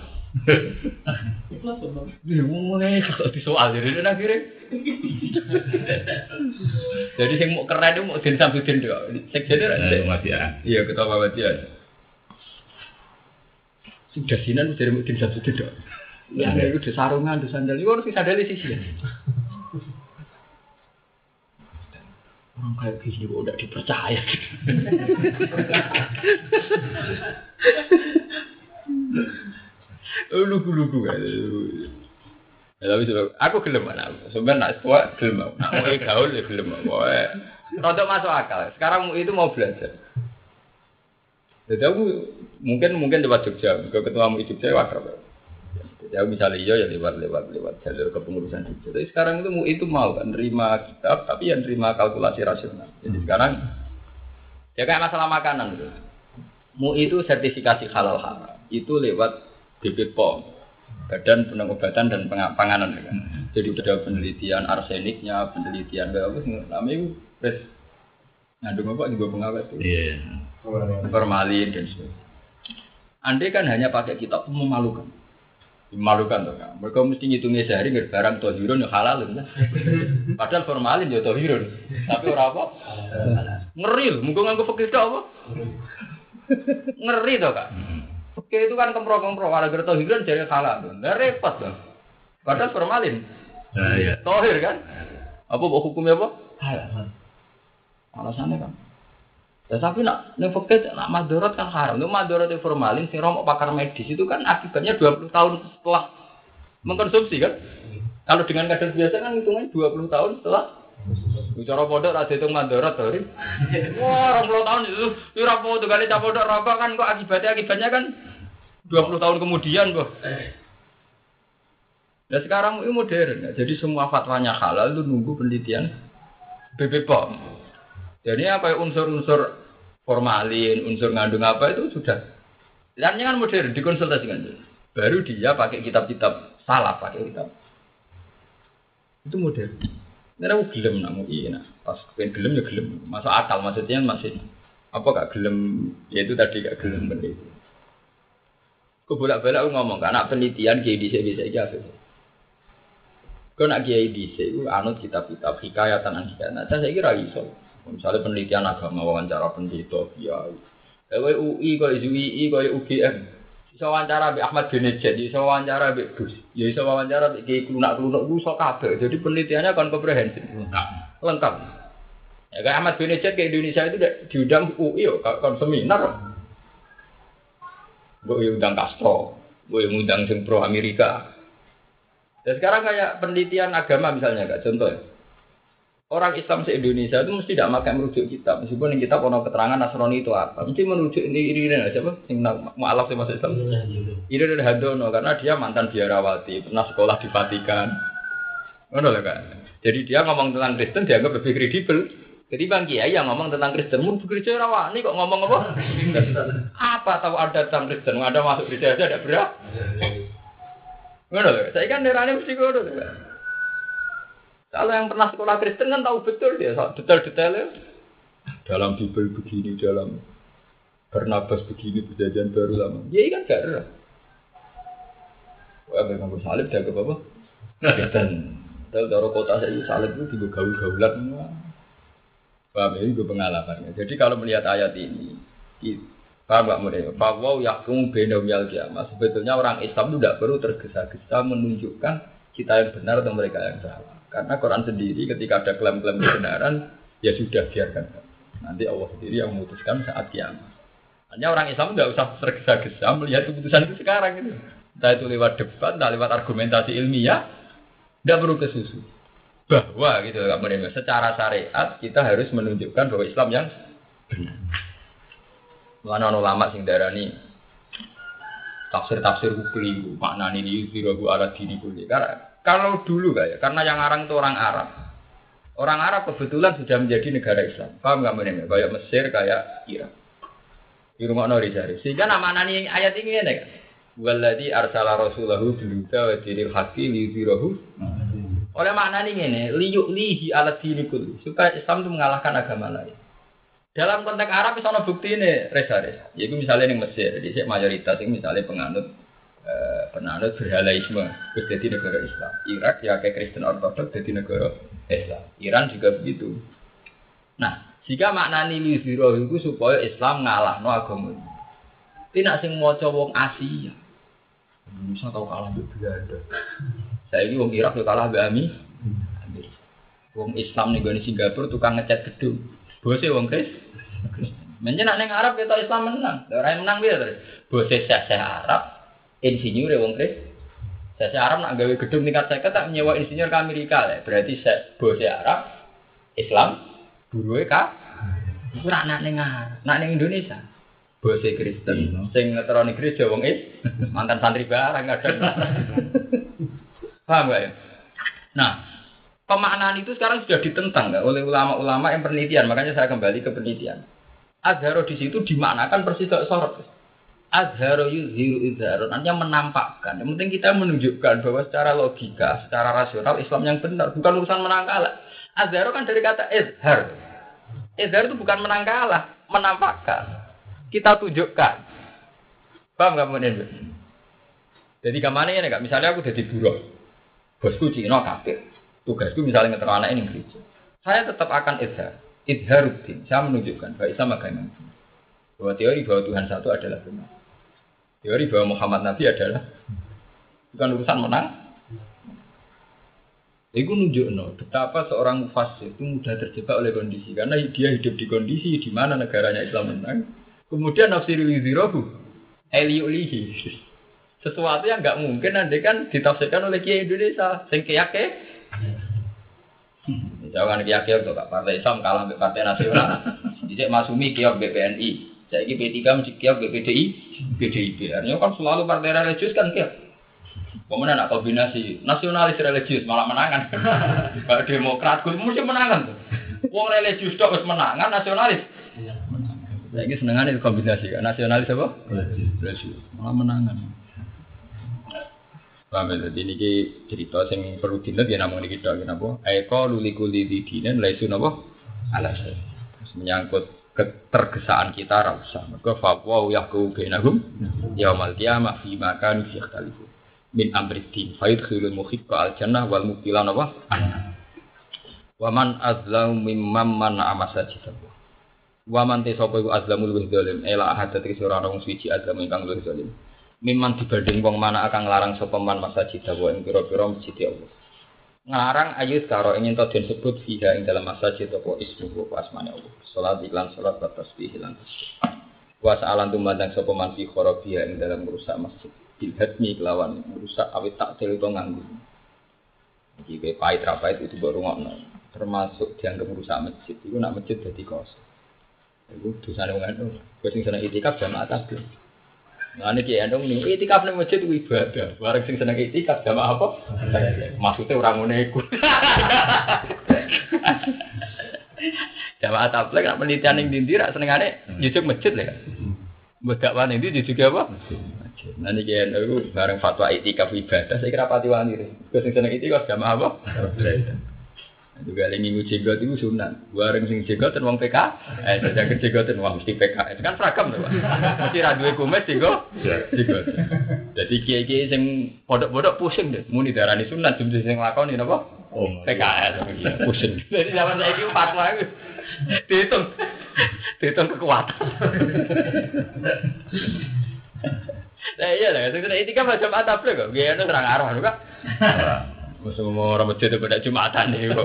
Mulai kok di soal jadi akhirnya. *laughs* Jadi yang mau keren itu mau din sambil din doa. Sekjen itu masih ya. Iya ketua Muhammadiyah. Sudah sinan dari mau din sambil din doa. Ya itu di sarungan, di sandal. Itu harus sandal di sisi. Orang kayak gini kok udah dipercaya. *laughs* Lugu-lugu kan. Ya, tapi coba, aku gelem anak. Sebenarnya nak tua gelem. Nak mau gaul ya gelem. Pokoknya Rodok masuk akal. Sekarang itu mau belajar. Jadi aku mungkin mungkin lewat Jogja, ke ketua MUI Jogja wakrab. Jadi aku misalnya iya ya lewat lewat lewat jalur kepengurusan Jogja. Tapi sekarang itu itu mau kan nerima kitab, tapi yang nerima kalkulasi rasional. Jadi sekarang ya kayak masalah makanan gitu. MUI itu sertifikasi halal haram. Itu lewat BP POM, Badan Pengobatan dan Panganan. ya kan. Jadi ada penelitian arseniknya, penelitian apa sih namanya itu tes ngandung apa juga pengawet itu. Iya. formalin dan sebagainya. Andai kan hanya pakai kitab itu memalukan. Memalukan tuh kan. Mereka mesti ngitungnya sehari nggak barang tohirun ya halal kan. *laughs* Padahal formalin ya tohirun. Tapi orang apa? Ngeri. Mungkin nganggo fakir apa? Ngeri tuh kak. Oke itu kan kempro-kempro. Ada gerto tohirun jadi halal. Nggak repot tuh. Padahal formalin. Nah, ya. Tohir kan? Apa hukumnya apa? Halal. Alasannya kan. Ya tapi nak ning fikih nak madorot kan haram. Nek madorot formalin sing romok pakar medis itu kan akibatnya 20 tahun setelah mengkonsumsi kan. Kalau dengan kadar biasa kan hitungannya 20 tahun setelah Bicara pondok ra dihitung madorot to. *laughs* Wah, 20 tahun itu ora foto kali cah pondok rokok kan kok akibatnya akibatnya kan 20 tahun kemudian kok. Nah sekarang ini modern, ya. jadi semua fatwanya halal itu nunggu penelitian BPOM. Jadi apa ya, unsur-unsur formalin, unsur ngandung apa itu sudah. Dan kan modern dikonsultasikan. Baru dia pakai kitab-kitab salah pakai kitab. Itu modern. Ini aku gelem namu iya, nah. pas pengen gelem ya gelem. Masa akal maksudnya masih apa gak gelem? Ya itu tadi gak gelem bener itu. Aku bolak-balik ngomong, anak penelitian kayak di bisa aja. Kau nak kiai di sini, anut kitab-kitab hikayat tanah hikayat. Nah, saya kira iso. Misalnya penelitian agama wawancara pendeta kiai. Kowe UI, kowe UI, kowe UGM. Bisa wawancara Mbak Ahmad Benejat, bisa wawancara Mbak Gus, ya wawancara Mbak Kiai Klunak-Klunak, bisa kabeh. Jadi penelitiannya akan komprehensif. Lengkap. Lengkap. Ya kayak Ahmad Benejat ke Indonesia itu diundang UI yo, kan seminar. Gue undang Castro, gue undang sing pro Amerika. Dan sekarang kayak penelitian agama misalnya, kak contoh ya. Orang Islam se Indonesia itu mesti tidak makan merujuk kitab. Meskipun yang kitab ono keterangan Nasrani itu apa. Mesti merujuk ini ini ini siapa? Sing mualaf sih masuk Islam. Ini dari Hadono karena dia mantan biarawati, pernah sekolah di Vatikan. Ngono lah kan. Jadi dia ngomong tentang Kristen dianggap lebih kredibel. Jadi bang Kiai yang ngomong tentang Kristen, mau gereja rawani kok ngomong apa? apa tahu ada tentang Kristen? Ada masuk gereja aja ada berat. Ngono lah. Saya kan daerahnya mesti ngono. Kalau yang pernah sekolah Kristen kan tahu betul dia detail-detailnya. Dalam Bible begini, dalam Barnabas begini, perjanjian baru lama. Dia kan gak ada. Wah, memang salib jaga apa? Kristen. Tahu kota saya salib itu juga gaul-gaulan. Paham ini gue pengalamannya. Jadi kalau melihat ayat ini, paham gak mulai? Fawwaw yakum benda kiamat. Sebetulnya orang Islam itu tidak perlu tergesa-gesa menunjukkan kita yang benar atau mereka yang salah. Karena Quran sendiri ketika ada klaim-klaim kebenaran, ya sudah biarkan. Nanti Allah sendiri yang memutuskan saat kiamat. Hanya orang Islam tidak usah tergesa-gesa melihat keputusan itu sekarang itu. Entah itu lewat debat, entah lewat argumentasi ilmiah, tidak perlu ke susu. Bahwa gitu, secara syariat kita harus menunjukkan bahwa Islam yang benar. Mana ulama sing darani tafsir-tafsir keliru, makna ini yuzirahu ala dini kulli. Karena kalau dulu kayak, karena yang arang itu orang Arab. Orang Arab kebetulan sudah menjadi negara Islam. Paham nggak menurut Kayak Mesir, kayak Irak. Di rumah Nori Jari. Sehingga nama nani ayat ini ya. Waladi arsala rasulahu biluta wa diril haqi liyudhirahu. Oleh makna ini liyuk lihi alat dini kulli. Supaya Islam itu mengalahkan agama lain. Dalam konteks Arab, misalnya bukti ini, resa resa. Yaitu misalnya yang Mesir, jadi mayoritas ini misalnya penganut eh, penanut berhalaisme jadi negara Islam. Irak ya kayak Kristen Ortodok jadi negara Islam. Iran juga begitu. Nah, jika makna nili zero itu supaya Islam ngalah no agama ini. Tidak sing mau wong Asia. Bisa tahu kalah di Belanda. Saya ini wong Irak tuh kalah Ami. Wong Islam nih gue Singapura tukang ngecat gedung. Bosnya wong Kristen. Menjenak neng Arab kita Islam menang. Orang menang dia terus. Bosnya saya Arab, insinyur ya wong Kris. Saya Arab nak gawe gedung tingkat saya tak nyewa insinyur ke Amerika lah. Berarti saya bos Arab, Islam, buruh kah? Iku nak nak neng nak neng Indonesia. Bos Kristen, iya. sing ngeteroni gereja wong is, mantan santri barang kadang. Paham gak ya? Nah, pemaknaan itu sekarang sudah ditentang gak oleh ulama-ulama yang penelitian. Makanya saya kembali ke penelitian. Azharo di situ dimaknakan persis sorot azharu yuzhiru izharun artinya menampakkan yang penting kita menunjukkan bahwa secara logika secara rasional Islam yang benar bukan urusan menang kalah azharu kan dari kata izhar izhar itu bukan menang kalah menampakkan kita tunjukkan. Paham kemudian? Jadi ke mana ya? Misalnya aku jadi buruh, bosku Cina kafir, tugasku misalnya ngeter anak ini gereja. Saya tetap akan idhar, idharuddin. Saya menunjukkan bahwa Islam agama bahwa teori bahwa Tuhan satu adalah benar. Teori bahwa Muhammad Nabi adalah bukan urusan menang. Itu nunjukno betapa seorang fasik itu mudah terjebak oleh kondisi karena dia hidup di kondisi di mana negaranya Islam menang. Kemudian nafsiru yudhirohu eliulihi sesuatu yang nggak mungkin nanti kan ditafsirkan oleh Kiai Indonesia sing kiyake Misalkan kiai kiai untuk partai Islam kalah ke partai nasional, *laughs* jadi Masumi kiai BPNI, saya ini P3 mesti kiai BPDI, PDIP. Artinya kan selalu partai religius kan kiai. Kemudian nak kombinasi nasionalis religius malah menangan. *laughs* Kalau Demokrat gue mesti menangan tuh. Wong religius dok harus menangan nasionalis. Saya ini senengan itu kombinasi kan nasionalis apa? Religius malah menangan. Paham ya? Jadi ini cerita yang perlu dinat ya namun kita kenapa? Eko luli kuli di dinan laisu napa? Alasan. Menyangkut ketergesaan kita rasa. Maka fatwa yahku bainahum yaumal qiyamah fi makan fi ikhtalifu. Min amri din fa yadkhulul muhibba al jannah wal mubtila napa? Wa man azlamu mimman man amasajid Wa man te sapa iku azlamul luwih zalim ela ahad tegese ora wong suci azlam ingkang luwih zalim. Miman dibanding wong mana akan ngelarang sapa man masajid wa ing pira-pira masjid Allah. Ngelarang ayu karo ingin to den sebut fiha ing dalam masjid apa ismu apa asmane Allah. Salat iklan salat wa tasbih lan tasbih. Wa sa'alan tumandang sapa man fi kharabiha ing dalam merusak masjid. Bil kelawan merusak awit taktil itu nganggu. Iki pahit rapait itu baru ngono. Termasuk dianggap merusak masjid. Itu nak masjid jadi kosong. Itu dosa wong anu. Kowe sing seneng itikaf jamaah tasbih. Nah ini kiai dong nih, itikaf nih masjid itu ibadah. Barang sing seneng itikaf jamaah apa? Maksudnya orang ngono iku. *laughs* Jamaah tabligh nak penelitian ning ndi rak senengane jujuk masjid lho. Mbok ning ndi jujuk apa? Nah niki itu bareng fatwa itikaf ibadah saya kira pati wani. Kok sing seneng itikaf jamaah apa? Juga lagi minggu jenggot itu sunat. Bareng sing jenggotan wong PK, eh jaga jenggotan wong mesti PK. Itu kan seragam tuh. Mesti ra duwe kumis jenggot. Jenggot. Jadi kiai-kiai sing podok-podok pusing deh. Muni darani sunat jumlah sing lakoni napa? Oh, PKS pusing. Jadi zaman saya itu fatwa itu dihitung, dihitung kekuatan. Nah iya lah, sebenarnya itu kan macam atap kok. Gaya itu serang arah juga. Semua orang masjid itu pada jumatan nih.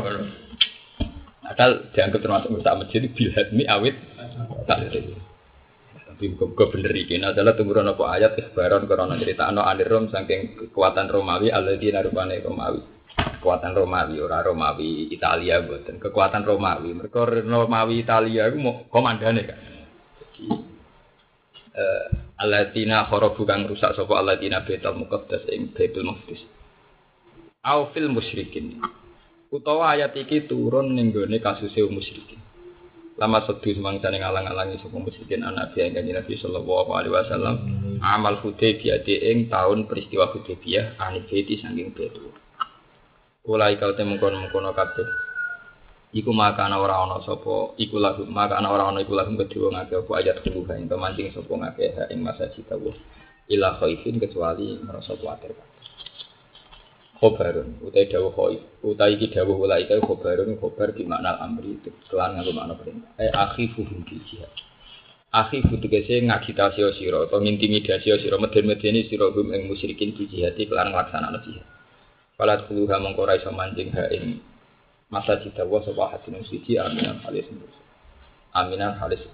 Asal dianggap termasuk merusak masjid itu bilhat mi awit. Tapi bukan bener iki. Nah, adalah tumburan apa ayat ikhbaron korona cerita ano anirom saking kekuatan Romawi alladzina rupane Romawi. Kekuatan Romawi ora Romawi Italia buatan. Kekuatan Romawi. Mereka Romawi Italia itu mau komandane kan. Eh alladzina kharabu kang rusak sapa alladzina Baitul Muqaddas ing Baitul Maqdis. Au fil musyrikin. Utawa ayat iki turun ning gone kasuse musyrikin. Lama sedu semangsane ngalang-alangi sapa musyrikin anak biya kanjeng Nabi sallallahu alaihi wasallam amal Hudaybiyah ing tahun peristiwa Hudaybiyah ane beti saking betu. Ulai kau temungkon-mungkono kabeh. Iku maka ana ora ana sapa iku lagu maka ana ora ana iku lagu kedua ngake apa ayat kulo ing pemancing sapa ngake ing masa cita wa ila khaifin kecuali merasa kuatir. Khobarun utai dawuh utai iki dawuh ulai ka khobarun khobar di makna amri itu kelan nganggo makna perintah. Eh akhifu bil jihad. Akhifu tegese ngagitasi sira atau ngintimidasi sira meden-medeni sira hum ing musyrikin di jihad kelan nglaksanakno jihad. Falat kuluha mongko ra iso ha masa cita wa sapa hatin suci aminan halis aminan halis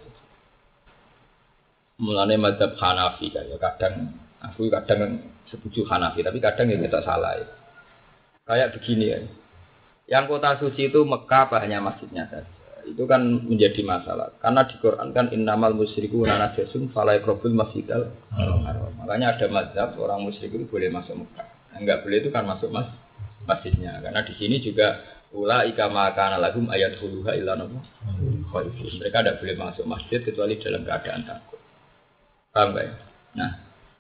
mulane madzhab Hanafi ya kadang aku kadang setuju Hanafi tapi kadang ya kita salah ya. Kayak begini ya yang kota suci itu Mekah apa masjidnya saja. Itu kan menjadi masalah. Karena di Quran kan innamal musyriku najasun falai probul masjidal makanya ada mazhab orang musyrik itu boleh masuk Mekah. Enggak boleh itu kan masuk mas masjidnya. Karena di sini juga Ula ika makana lagum ayat huluha illa nabu Mereka tidak boleh masuk masjid kecuali dalam keadaan takut. Paham ya? Nah,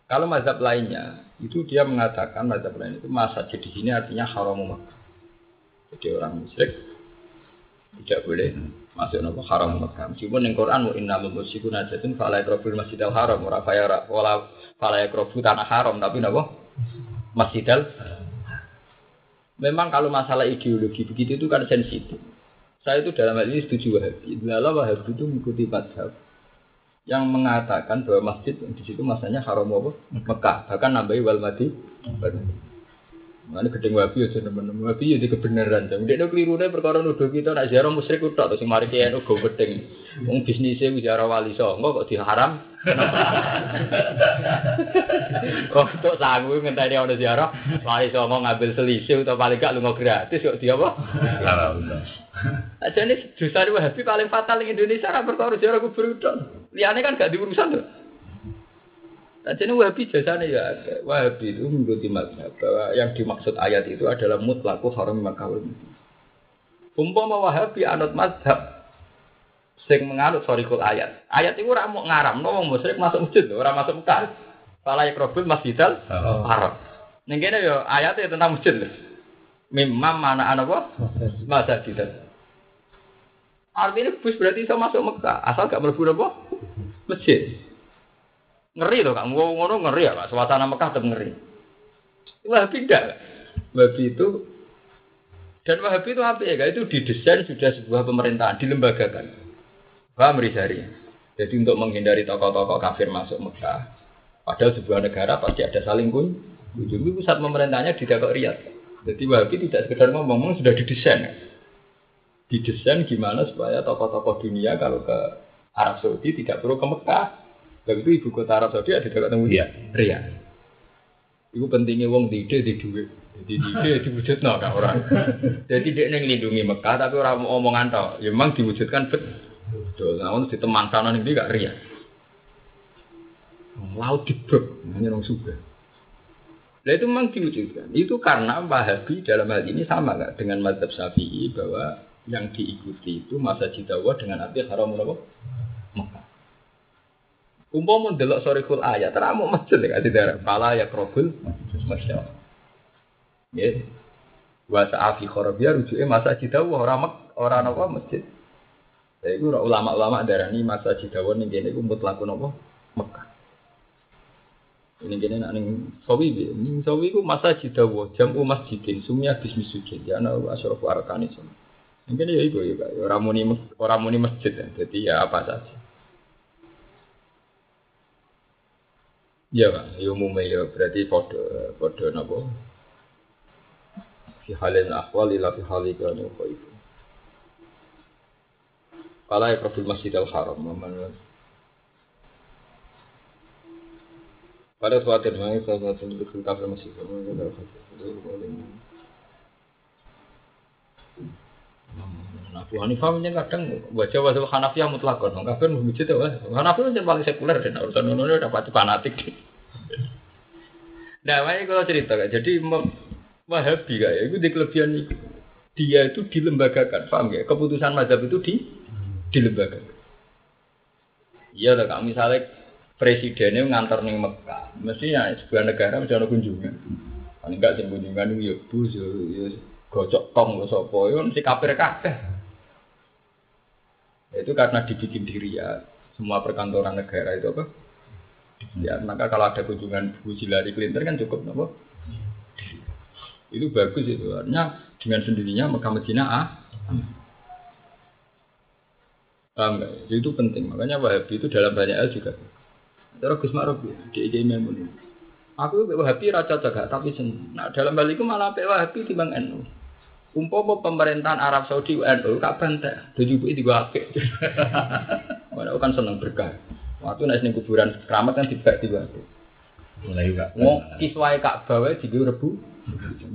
kalau mazhab lainnya itu dia mengatakan mazhab lain itu masa jadi sini artinya haram Makkah. Jadi orang musyrik tidak boleh masuk nopo haram Mekah. Meskipun ning Quran wa inna musyriku najatun fala yaqrabul masjidal haram ora faya wala fala tanah haram tapi nopo masjidal Memang kalau masalah ideologi begitu itu kan sensitif. Saya itu dalam hal ini setuju Wahabi. Lalu Wahabi itu mengikuti madhab yang mengatakan bahwa masjid di situ masanya haram apa? Mekah. Bahkan nambahi wal madi. Mana gedeng wabi aja teman-teman wabi ya di kebenaran. Jadi dia keliru deh perkara nuduh kita nak ziarah musyrik udah terus mari kiai nu go gedeng. Wong bisnisnya ziarah wali songo kok diharam. *laughs* Kok sanggup ngenteni ono ziarah wali songo ngambil selisih atau paling gak lunga gratis kok dia apa? Haram. Aja ini dosa wahabi paling fatal di Indonesia kan perkara ziarah kubur udah. Liane kan gak diurusan tuh. Nah, jadi Wahabi jasanya ya. Wahabi itu mengikuti mazhab bahwa yang dimaksud ayat itu adalah mutlaku haram makawul. Umpama Wahabi anut mazhab sing menganut sorikul ayat. Ayat itu ora mau ngaram, no wong musyrik masuk masjid, ora masuk Mekah. Fala yakrobul masjidal haram. Ning kene yo ayatnya tentang masjid. Mimam mana ana apa? Masjid. Artinya bus berarti bisa masuk Mekah, asal gak mlebu apa? Masjid. Ngeri loh, kamu ngono ngeri ya, Pak. Suasana Mekah tetap ngeri. Wahabi tidak. Wahabi itu dan Wahabi itu apa ya? Itu didesain sudah sebuah pemerintahan, dilembagakan. Paham Rizari? Jadi untuk menghindari tokoh-tokoh kafir masuk Mekah, padahal sebuah negara pasti ada saling pun. Ujung pusat pemerintahnya di Dakok Riyadh. Jadi Wahabi tidak sekedar ngomong, sudah didesain. Didesain gimana supaya tokoh-tokoh dunia kalau ke Arab Saudi tidak perlu ke Mekah, Lalu itu ibu kota Arab Saudi ada dekat temu dia, Riyadh. Itu pentingnya wong di ide di duit. Jadi di ide diwujud no kan orang. *laughs* Jadi dia neng lindungi Mekah tapi orang mau omongan tau. Ya memang diwujudkan betul. Untuk di teman sana ini gak Riyadh. Laut dibrok, hanya orang suka. Nah itu memang diwujudkan. Itu karena Wahabi dalam hal ini sama nggak dengan Madzhab Syafi'i bahwa yang diikuti itu masa jidawa dengan arti haram apa? Mekah. Umpama ndelok sorikul ayat, teramu masjid ya kasih darah. Pala ya krobul masjid. Ya. Wa sa'afi khorabia rujuknya masa jidawa orang mek orang apa masjid. Jadi itu ulama-ulama darah ini masa jidawa nih gini, itu mutlak apa Mekah. Ini gini nak ning sawi bi, ning sawi ku masa jidawa jam u masjidin sumya bismi sujud ya ana asyrafu arkani sun. Ini ya iku ya ora muni ora muni masjid jadi ya apa saja. Ya Pak, ya umumnya ya berarti podo podo napa? Fi halin ahwal ila fi hali kan apa itu. Kala ya profil Masjidil Haram, mana pada suatu hari saya satu itu kafir masjid Nah, Abu Hanifah kadang baca wajah Hanafiyah mutlakon, kafir masjid ya, Hanafi itu paling sekuler dan urusan ini dapat fanatik. *laughs* Nah, makanya kalau cerita kan, jadi Wahabi kayak itu di kelebihan. Dia itu dilembagakan, paham ya? Keputusan mazhab itu di dilembagakan. Iya lah, kami misalnya presidennya ngantar nih Mekah, mestinya sebuah negara mesti ada kunjungan. Paling enggak sih kunjungan itu ya bus, ya, ya gocok tong, ya sopo, ya mesti kafir kabeh. Itu karena dibikin diri ya, semua perkantoran negara itu apa? Ya, maka kalau ada kunjungan Bu Hillary Clinton kan cukup nopo. Itu bagus itu. Artinya dengan sendirinya Mekah Medina ah. Paham enggak? Itu penting. Makanya Wahabi itu dalam banyak hal juga. Terus Gus Ma'ruf di Ijai Memun. Aku Wahabi raja jaga tapi senang. Nah dalam hal itu malah Wahabi timbang NU. Umpama pemerintahan Arab Saudi NU kak bantai. Tujuh itu juga apik. *laughs* Mana kan senang berkah. Waktu naik ning kuburan keramat kan tiba tiba. Mulai juga. Mau kiswai Ka'bah wae digo rebu.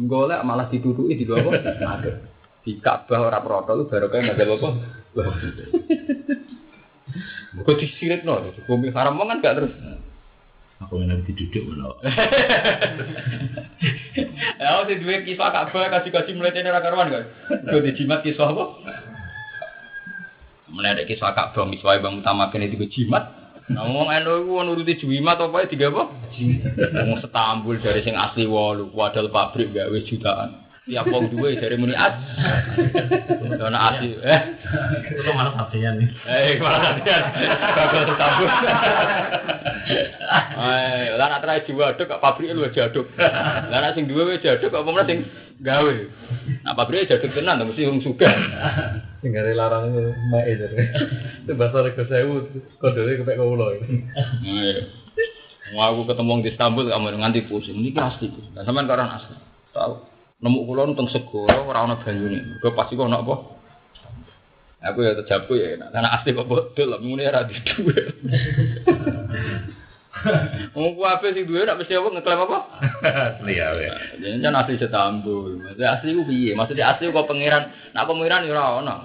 Golek malah ditutuki digo apa? Ada. Di Ka'bah ora proto lu baru kayak ada apa? *laughs* Kok disirit no, bumi haram kan gak terus. Aku yang nanti duduk malah. Ya, si dua kisah Ka'bah kasih kasih mulai tenar karuan kan. Gue dijimat kisah apa? Mulai ada kisah Ka'bah miswai bang utama kene digo jimat. Ngomong eno iku nuruti jimat apa tiga apa? Ngomong setambul dari sing asli walu, wadal pabrik gawe jutaan. Tiap wong duwe dari muni as. Ana asli. Eh, Itu malah sampeyan nih. eh malah kalian gagal tersambut. Eh, lah nak terakhir diwaduk kok pabrik lu jaduk. Lah nak sing duwe wis jaduk kok pemenang sing gawe. Nah pabrik jaduk tenan to mesti wong sugih. Sing gare larang itu mae jadi. Itu bahasa rego sewu kodone kepek kula. Ayo. Wah, aku ketemu di Istanbul kamu nganti pusing. Ini asli. Kok orang asli. Tahu. Nemu kula teng segara ora ana banyune. Mergo pasti kok ana apa? Aku ya terjabu ya, enak. karena asli kok bodol, muni ora di duwe. *laughs* Wong ku ape sing duwe nak mesti apa ngeklaim apa? Asli ya. Jadi kan asli Istanbul. Maksudnya asli ku piye? Maksudnya asli kok pangeran. Nak pangeran ya ora ono.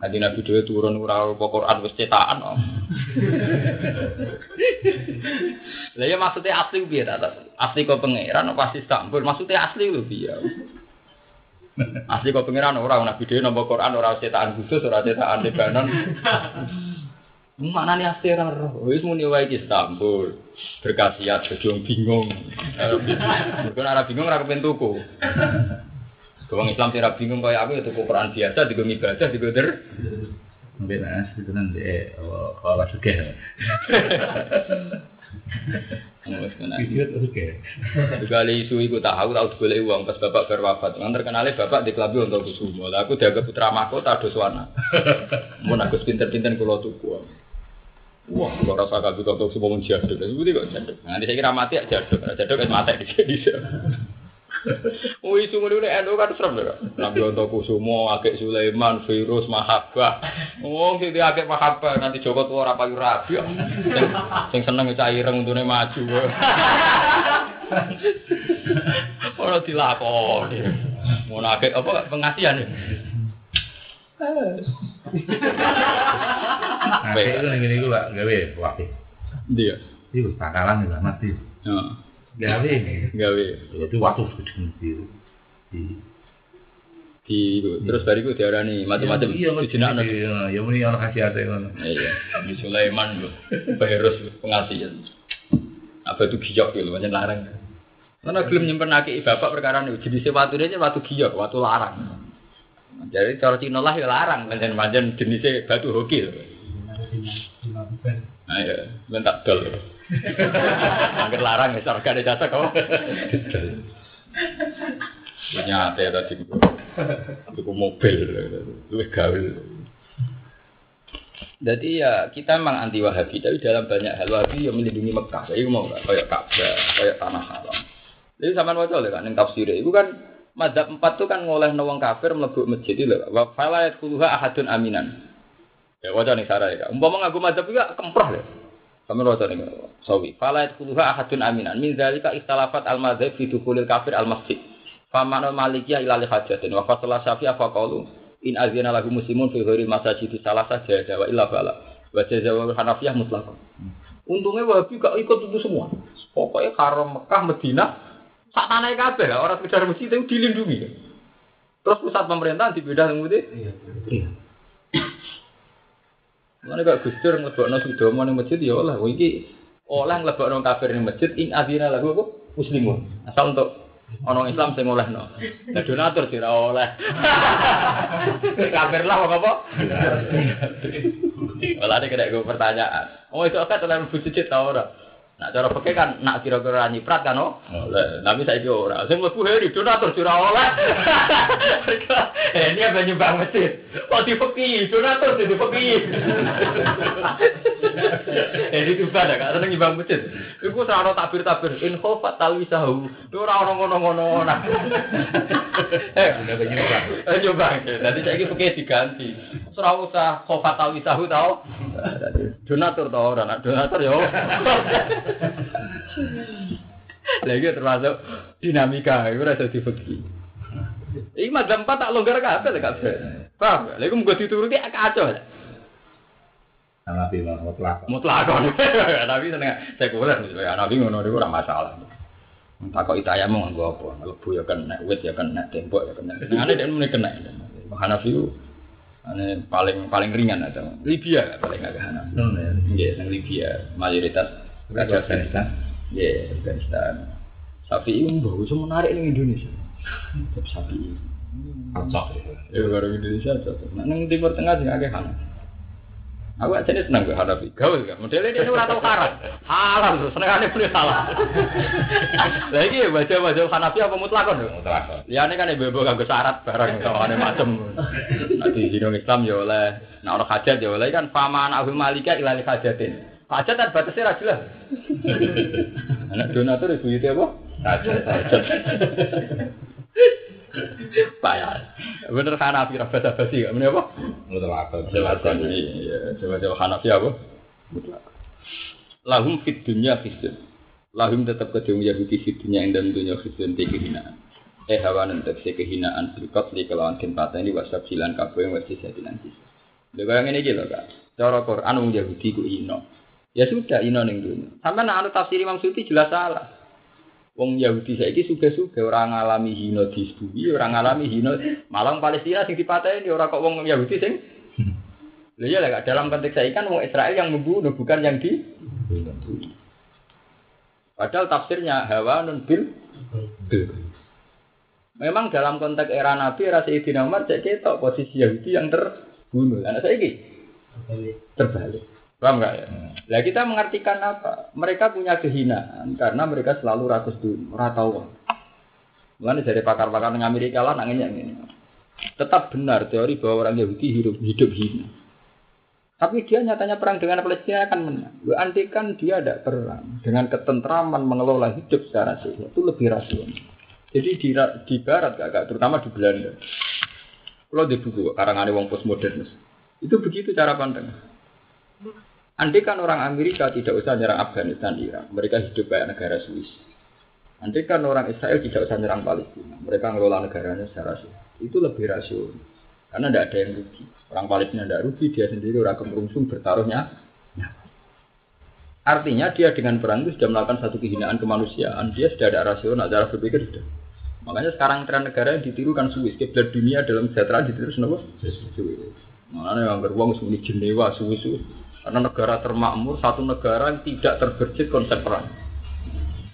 Kanthi Nabi dhewe turun ora apa Quran wis cetakan kok. Lah ya maksudnya asli piye ta? Asli kok pangeran apa asli Istanbul? Maksudnya asli ku piye? Asli kok pangeran ora Nabi dhewe nampa Quran ora cetakan khusus ora cetakan Lebanon. Mana nih asli ora roh? Wis muni wae iki Istanbul. Berkasiat jadi wong bingung. Mergo ora bingung ora kepen tuku. Wong Islam sing ora bingung kaya aku ya tuku Quran biasa digo ibadah digo der. Mungkin asli itu nanti kalau suka. Tuh. Sekali isu iku tahu tahu golek uang pas bapak berwafat. Kan terkenale bapak di klabi untuk kusumo. Lah aku dianggap putra mahkota doswana. Mun aku pinter-pinter kula tuku. Wah, kalau rasa kabeh kok semua mun jaduk. Seperti kok jaduk. Nanti saya kira mati ya jaduk. Jaduk kan mati di sini. Oh isu ngono nek endo kan serem lho. Nabi untuk kusumo, Akek Sulaiman, virus mahabbah. Oh, sing akeh mahabbah nanti Joko tuwa ora payu rabi. Sing, sing seneng caireng untune maju. *laughs* Ora dilakoni. Ngono akeh apa pengasihan ya? Nah, itu nih gini gue gawe wakil. Dia. Itu takalan juga mati. Heeh. Gawe nih. Gawe Itu waktu sedang di di di terus bariku diarani macam-macam Iya, dijenakno. iya, ya muni orang kasih ate ngono. Iya, Nabi Sulaiman lho, virus pengasihan. Apa itu giyok gitu, macam larang. Karena belum nyimpen aki bapak perkara ini, jenisnya watu ini watu giyok, watu larang. Jadi cara Cina lah ya larang, macam-macam jenisnya batu hoki. lho. Nah ya, bentak dol. Angker larang ya, sarga ada jasa kau. Punya ate tadi, tuku mobil, luwih gaul. Jadi ya kita memang anti Wahabi, tapi dalam banyak hal Wahabi yang melindungi Mekah. Jadi mau nggak kayak Ka'bah, kayak tanah haram. Jadi sama waca lho kan yang tafsir itu kan Madzhab empat itu kan ngoleh wong kafir mlebu masjid lho. Wa fala ahadun aminan. Ya waca nih sarai ya. Umpama ngaku madzhab itu kemproh lho. Sama waca nih sawi. Fala yadkhuluha ahadun aminan. Min zalika ikhtalafat al madzhab fi dukhulil kafir al masjid. Famana malikiyah ila li hajatin wa fasala syafi'ah faqalu in azina lahu muslimun fi ghairi masajid salah saja wa illa bala. Wa jazawa Hanafiyah mutlaqan. Untungnya Wahabi gak ikut itu semua. Pokoknya karo Mekah, Medina, sak tanah kabeh lah orang sekedar masjid itu dilindungi. Terus pusat pemerintahan dibedah nang putih. Iya. Mana gak Gus Dur nglebokno Sudomo ning masjid ya oleh. Wah iki oleh nglebokno kafir ning masjid in adzina lahu apa muslimun. Asal untuk ono Islam sing olehno. Nah donatur sih ora oleh. *laughs* kafir lah kok apa? Ada kena gue pertanyaan. Oh itu kan oleh mlebu masjid ta ora? Nah cara pakai kan nak kira-kira nyiprat kan oh. Oleh. Tapi saya ora. Sing mlebu heri donatur ora oleh. *laughs* Eh ini apa nyumbang masjid? Kok di fakir, donatur di fakir. Eh itu pada kan seneng nyumbang masjid. Iku ora tabir-tabir in khofat talwisahu. Ora ono ngono-ngono. *laughs* Nah. Eh Udah nyumbang. Eh nyumbang. Dadi saiki fakir diganti. Ora usah khofat talwisahu tau. Donatur tau ora, donatur ya. *laughs* Lagi termasuk dinamika, itu rasa dibagi. Ini madzhab empat tak longgar kabeh tak kabeh. Paham? Lha iku muga dituruti kacau. Nabi lah, mutlak. Mutlak. *laughs* Tapi seneng sekuler ya nabi ngono niku ora masalah. Takok itayamu nganggo apa? Lebu ya kena, wit ya kena, tembok ya kena. Senengane dia muni kena. Hanafi itu ane paling paling ringan ada. Libya paling agak Hanafi. Ya. Nggih, Libya mayoritas Kacau Afghanistan. Nggih, Afghanistan. Sapi mbah iso menarik ning Indonesia. Sapi. Cocok. Ya baru Indonesia cocok. Nah, nang Timur Tengah sing akeh Hanafi. Aku aja nih seneng gue Hanafi. Gawe kan. Modelnya dia ora tau haram. Halal terus senengane boleh salah. Lah iki baca-baca Hanafi apa mutlakon lho? Mutlak. Liane kan ibu-ibu kanggo syarat barang sawane macem. Nek di Islam ya oleh, nek ana hajat ya oleh kan faman ahul malika ila li hajatin. Hajat kan batasnya ra jelas. *laughs* Anak donatur ibu itu apa? Hajat. Payah. Bener Hanafi ra basa-basi gak meneh apa? Mutlak. Silakan iya, coba-coba Hanafi apa? Mutlak. Lahum fit dunya khizyun. Lahum tetap kedung Yahudi fit dunya yang dalam dunia khizyun te kehinaan. Eh hawanan tegese kehinaan berkat li kelawan den pateni wasab silan kabeh wis jadi nanti. Lha kaya ngene iki lho, Kak. Cara Quran wong Yahudi ku ino. Ya sudah ino ning dunya. Sampai nak anu tafsir Imam Suyuti jelas salah. Wong Yahudi saiki suge-suge ora ngalami hina di bumi, ora ngalami hina malang Palestina sing dipateni ora kok wong Yahudi sing Lha iya lah, dalam konteks saya kan wong Israel yang membunuh bukan yang di Padahal tafsirnya hawa nun bil Memang dalam konteks era Nabi, era Sayyidina Umar, cek ketok posisi Yahudi yang terbunuh. Anak saya ini terbalik. Paham nggak ya? Nah kita mengartikan apa? Mereka punya kehinaan karena mereka selalu rakus dulu, ratau. Mulanya dari pakar-pakar di Amerika lah nangisnya ini. Tetap benar teori bahwa orang Yahudi hidup hidup hina. Tapi dia nyatanya perang dengan Palestina akan menang. Lu antikan dia ada perang dengan ketentraman mengelola hidup secara sehat itu lebih rasional. Jadi di, di barat kakak, terutama di Belanda. Kalau di buku karangan wong postmodern itu begitu cara pandang. Andai kan orang Amerika tidak usah nyerang Afghanistan, Irak, mereka hidup kayak negara Swiss. Andai kan orang Israel tidak usah nyerang Palestina, mereka ngelola negaranya secara sehat. Itu lebih rasional. Karena tidak ada yang rugi. Orang Palestina tidak rugi, dia sendiri orang kemerungsung bertaruhnya. Artinya dia dengan perang itu sudah melakukan satu kehinaan kemanusiaan. Dia sudah ada rasional, cara berpikir sudah. Makanya sekarang tren negara yang ditiru kan Swiss. Kiblat dunia dalam kesejahteraan ditiru? Swiss. Makanya yang beruang semuanya Jenewa, Swiss. Karena negara termakmur, satu negara yang tidak terbersit konsep perang.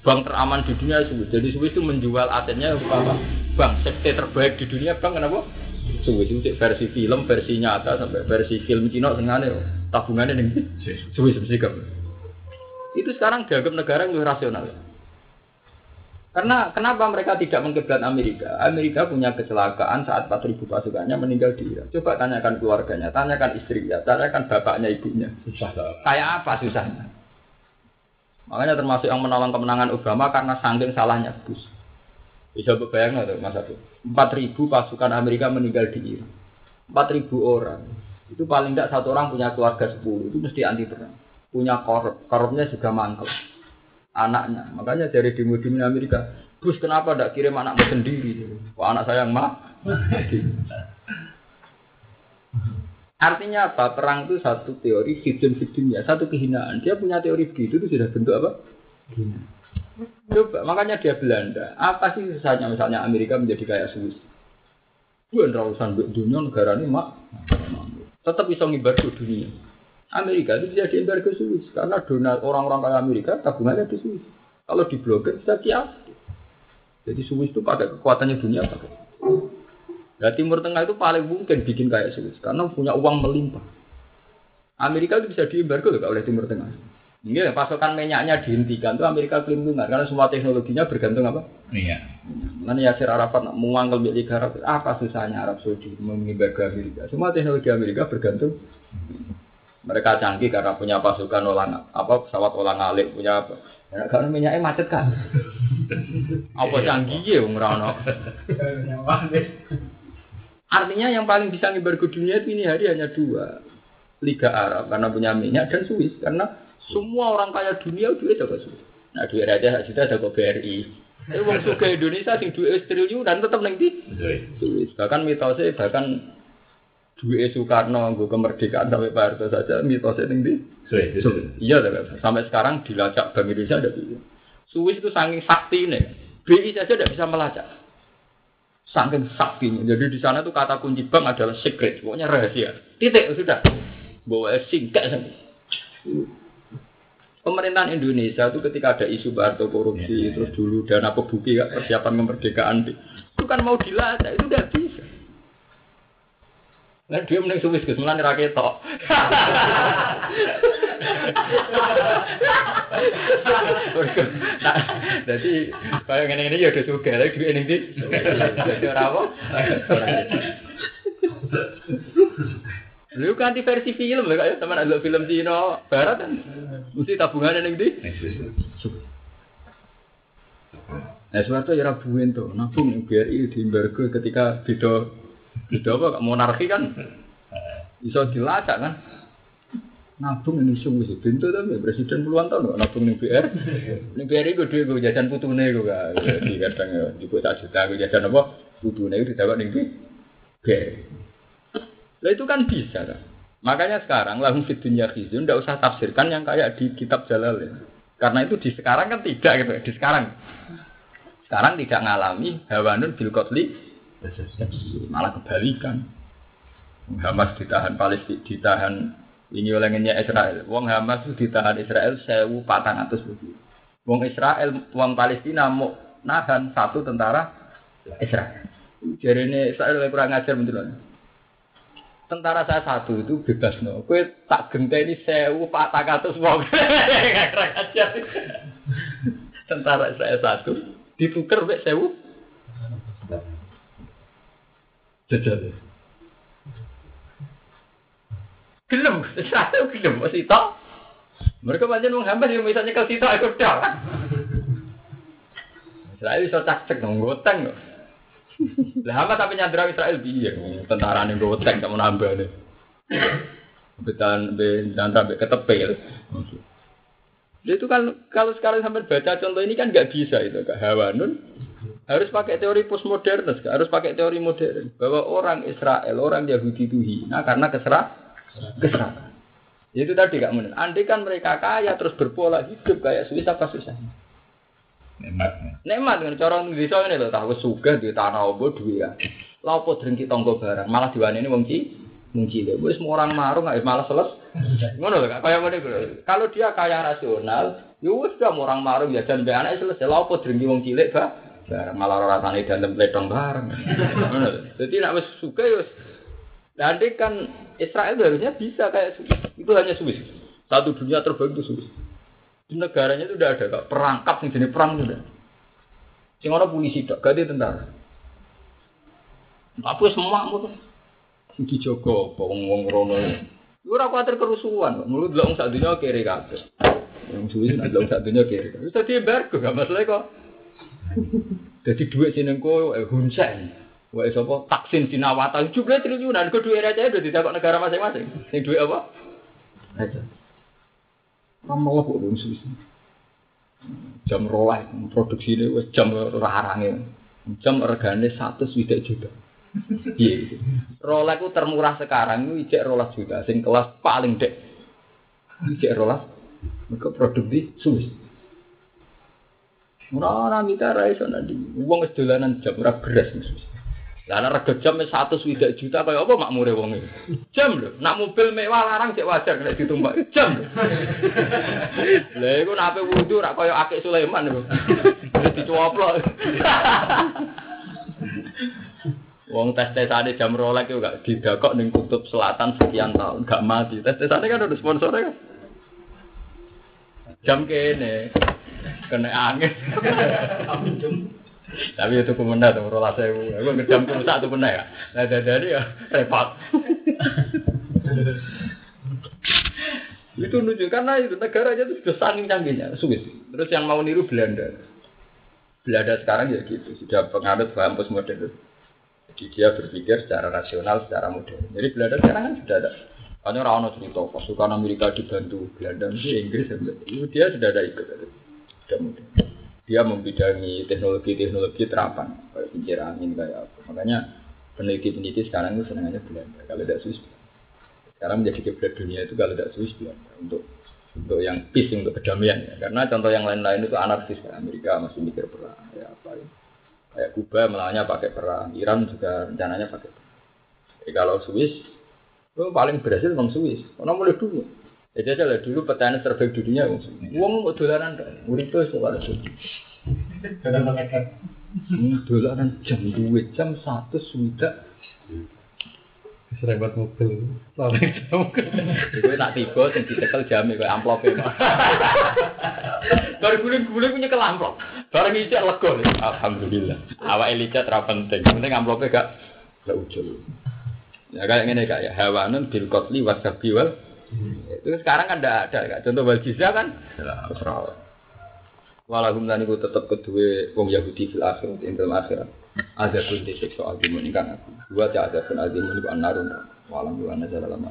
Bank teraman di dunia Swiss. Jadi Swiss itu menjual asetnya apa? Bank safety terbaik di dunia, bank kenapa? Swiss itu versi film, versi nyata, sampai versi film Cina sengaja tabungannya nih Swiss mesti Itu sekarang dianggap negara yang rasional. Karena kenapa mereka tidak mengkiblat Amerika? Amerika punya kecelakaan saat 4.000 pasukannya meninggal di Irak. Coba tanyakan keluarganya, tanyakan istrinya, tanyakan bapaknya, ibunya. Susah. Kayak apa susahnya? Makanya termasuk yang menolong kemenangan Obama karena saking salahnya Bush. Bisa bayangkan tuh Mas Abdul. 4.000 pasukan Amerika meninggal di Irak. 4.000 orang. Itu paling tidak satu orang punya keluarga 10. Itu mesti anti perang. Punya korup. Korupnya juga mantel anaknya. Makanya dari demo-demo Amerika, Gus kenapa tidak kirim anakmu sendiri? Wah anak saya yang mah. Artinya apa? Perang itu satu teori hidden hiddennya, satu kehinaan. Dia punya teori begitu itu sudah bentuk apa? Kehinaan. Coba, makanya dia Belanda. Apa sih susahnya misalnya Amerika menjadi kayak Swiss? Bukan urusan dunia negara ini mak. Tetap bisa ngibar dunia. Amerika itu bisa diembargo Swiss karena donat orang-orang kaya Amerika tabungannya di Swiss. Kalau diblokir bisa kias. Jadi Swiss itu pakai kekuatannya dunia pakai. Nah, Timur Tengah itu paling mungkin bikin kayak Swiss karena punya uang melimpah. Amerika itu bisa diembargo oleh Timur Tengah. Ini pasokan minyaknya dihentikan itu Amerika kelimpungan karena semua teknologinya bergantung apa? Iya. Mana Yasir Arafat mengangkel milik Arab apa susahnya Arab Saudi mengembargo Amerika? Semua teknologi Amerika bergantung mereka canggih karena punya pasukan olang apa pesawat olang alik punya apa. Ya, karena minyaknya macet kan. apa canggih ya wong Artinya yang paling bisa ngibar ke dunia itu ini hari hanya dua. Liga Arab karena punya minyak dan Swiss karena semua orang kaya dunia duit jago Swiss. Nah duit aja sudah jago BRI. Tapi wong suka Indonesia sing duit triliun dan tetap nanti Swiss. Bahkan mitosnya bahkan duit Soekarno gue kemerdekaan sampai Pak Harto saja mitosnya tinggi. Iya, sampai sekarang dilacak Bank Indonesia ada tuh. Swiss itu saking sakti nih, BI saja tidak bisa melacak. Saking saktinya. Jadi di sana tuh kata kunci bank adalah secret, pokoknya rahasia. Titik sudah. Bawa singkat sampai. Pemerintahan Indonesia itu ketika ada isu Barto korupsi, ya, ya, terus dulu dana pebuki persiapan kemerdekaan, itu kan mau dilacak, itu tidak bisa. Lah dia mending Swiss Gus, mulane ra ketok. Jadi kaya ngene-ngene ya udah sugih, lha duwe ning ndi? Dadi ora apa? Lu ganti versi film lho kayak teman ada film Cina barat kan. Mesti tabungannya ning ndi? Nah, suatu ya rabuin tuh, nabung yang BRI di embargo ketika beda beda apa monarki kan bisa dilacak kan. Nabung ini sungguh sih, pintu tapi presiden puluhan tahun kok nabung ning BR. Ning BRI gue duwe gue jajan putune gue gak. Jadi kadang ya tak juta gue jajan apa? Putune itu ditawar ning BR. Lah itu kan bisa kan. Makanya sekarang lahum fid dunya khizun ndak usah tafsirkan yang kayak di kitab Jalalain. Karena itu di sekarang kan tidak gitu, di sekarang. Sekarang tidak ngalami hawanun bil qatli malah kebalikan. Hamas ditahan Palestina, ditahan ini oleh Israel. Wong Hamas itu ditahan Israel sewu patang atus lebih. Wong Israel, wong Palestina mau nahan satu tentara Israel. Jadi ini Israel lebih kurang ajar betul Tentara saya satu itu bebas no. Kue tak genteni sewu patang atus wong. *laughs* Kurang ajar. Tentara Israel satu ditukar wek sewu. Jajal. Gelem, satu gelem, masih tau. Mereka banyak menghambat yang misalnya kalau situ ikut dah. Israel bisa cak-cek dong, goteng. Lah hamba tapi nyandra Israel biar tentara nih goteng tak nih. Betan be nyandra be ketepil. Itu kan kalau sekarang sampai baca contoh ini kan nggak bisa itu kak Hawanun harus pakai teori postmodern, harus pakai teori modern bahwa orang Israel, orang Yahudi itu hina karena keserah keserakan. Itu tadi kak Munir. Andai kan mereka kaya terus berpola hidup kayak Swiss apa susah? Nikmat. Nikmat kan cara desa ini loh tahu suka di tanah obo duit ya. Lapo drengki tonggo barang malah diwani ini wong ci cilik. Wis semua orang marung nggak malah seles. Ngono lho kak kaya ngene lho. Kalau dia kaya rasional, ya dah orang marung ya dan anak selesai. Lapo drengki wong cilik bah malah ora rasane dalam pledong bareng. Dadi nek wis suka ya Nanti kan Israel harusnya bisa kayak. Itu hanya Swiss. Satu dunia terbaik itu Swiss. Di negaranya itu udah ada kak. Perangkap yang jenis perang itu udah. Sing orang polisi dok, gak ada tentara. Apa semua tuh. Sing dijogo, wong wong rono. Iku ora kuatir kerusuhan, mulut delok sak dunia kiri kabeh. Wong Swiss sak dunia kiri. Wis dadi embargo gak masalah kok. Jadi duit kok eh, Hunsen. Wah, sapa? Taksin Sinawata jumlah triliunan, ke duit aja udah ditakok negara masing-masing. Sing duit apa? Aja. Kamu kok wong Swiss. Jam rolah produksi ini wis jam rarange. Jam regane satu swidak juta. Iya. Itu termurah sekarang itu ijek rolah juta. Sing kelas paling dek. Ijek rolah. Mereka produk di Swiss. Ora mita ra iso nanti. Wong wis dolanan jam ora Swiss. Lah nek rega jam wis 100 swidak juta kaya apa makmure wong. Jam lho, nak mobil mewah larang cek wajar nek ditumpak jam. *laughs* Lah iku nek ape wudu rak kaya akik Sulaiman lho. Dicoplok. *laughs* Wong tes tesane jam Rolex itu gak didakok ning kutub selatan sekian tahun, gak mati. Tes tesane kan ada sponsornya kan. Jam kene kena angin. *laughs* Tapi itu kemenah tuh rolas sewu. Aku ngejam rusak tuh benar ya. Nah dari ya repot. itu nunjuk karena itu negaranya itu sudah saking canggihnya Swiss. Terus yang mau niru Belanda. Belanda sekarang ya gitu, sudah pengaruh paham postmodern. Jadi dia berpikir secara rasional, secara modern. Jadi Belanda sekarang kan sudah ada. Hanya orang cerita pasukan Amerika dibantu Belanda, itu Inggris, itu dia sudah ada ikut. Modern dia membidangi teknologi-teknologi terapan kayak kincir angin kayak apa. Makanya peneliti-peneliti sekarang itu senangnya Belanda kalau tidak Swiss sekarang menjadi kiblat dunia itu kalau tidak Swiss Belanda untuk untuk yang peace untuk kedamaian. Ya. karena contoh yang lain-lain itu anarkis kayak Amerika masih mikir perang ya apa ya. kayak Kuba melawannya pakai perang Iran juga rencananya pakai perang. Jadi kalau Swiss itu paling berhasil memang Swiss. Karena mulai dulu jadi aja lah dulu petani terbaik dunia wong wong mau dolaran murid itu sekolah suci dolaran jam dua jam satu sudah Serempet mobil. Sampai jam. Gue nak tiba sing ditekel jame koyo amplope. Baru guling-guling punya ke amplop. Bareng isi lega. Alhamdulillah. Awak Elisa ra penting. Penting amplope gak gak ujul. Ya kayak ngene kak ya. Hawanun bil wasabi wal itu sekarang kan tidak ada kak. Contoh wal jizya kan Terserah. Walahum lan iku tetep kedue wong Yahudi fil akhirat ing dalam akhirat. Ada pun disiksa azimun ingkang aku. Dua ta ada pun azimun iku annarun. Walam wa nazala lama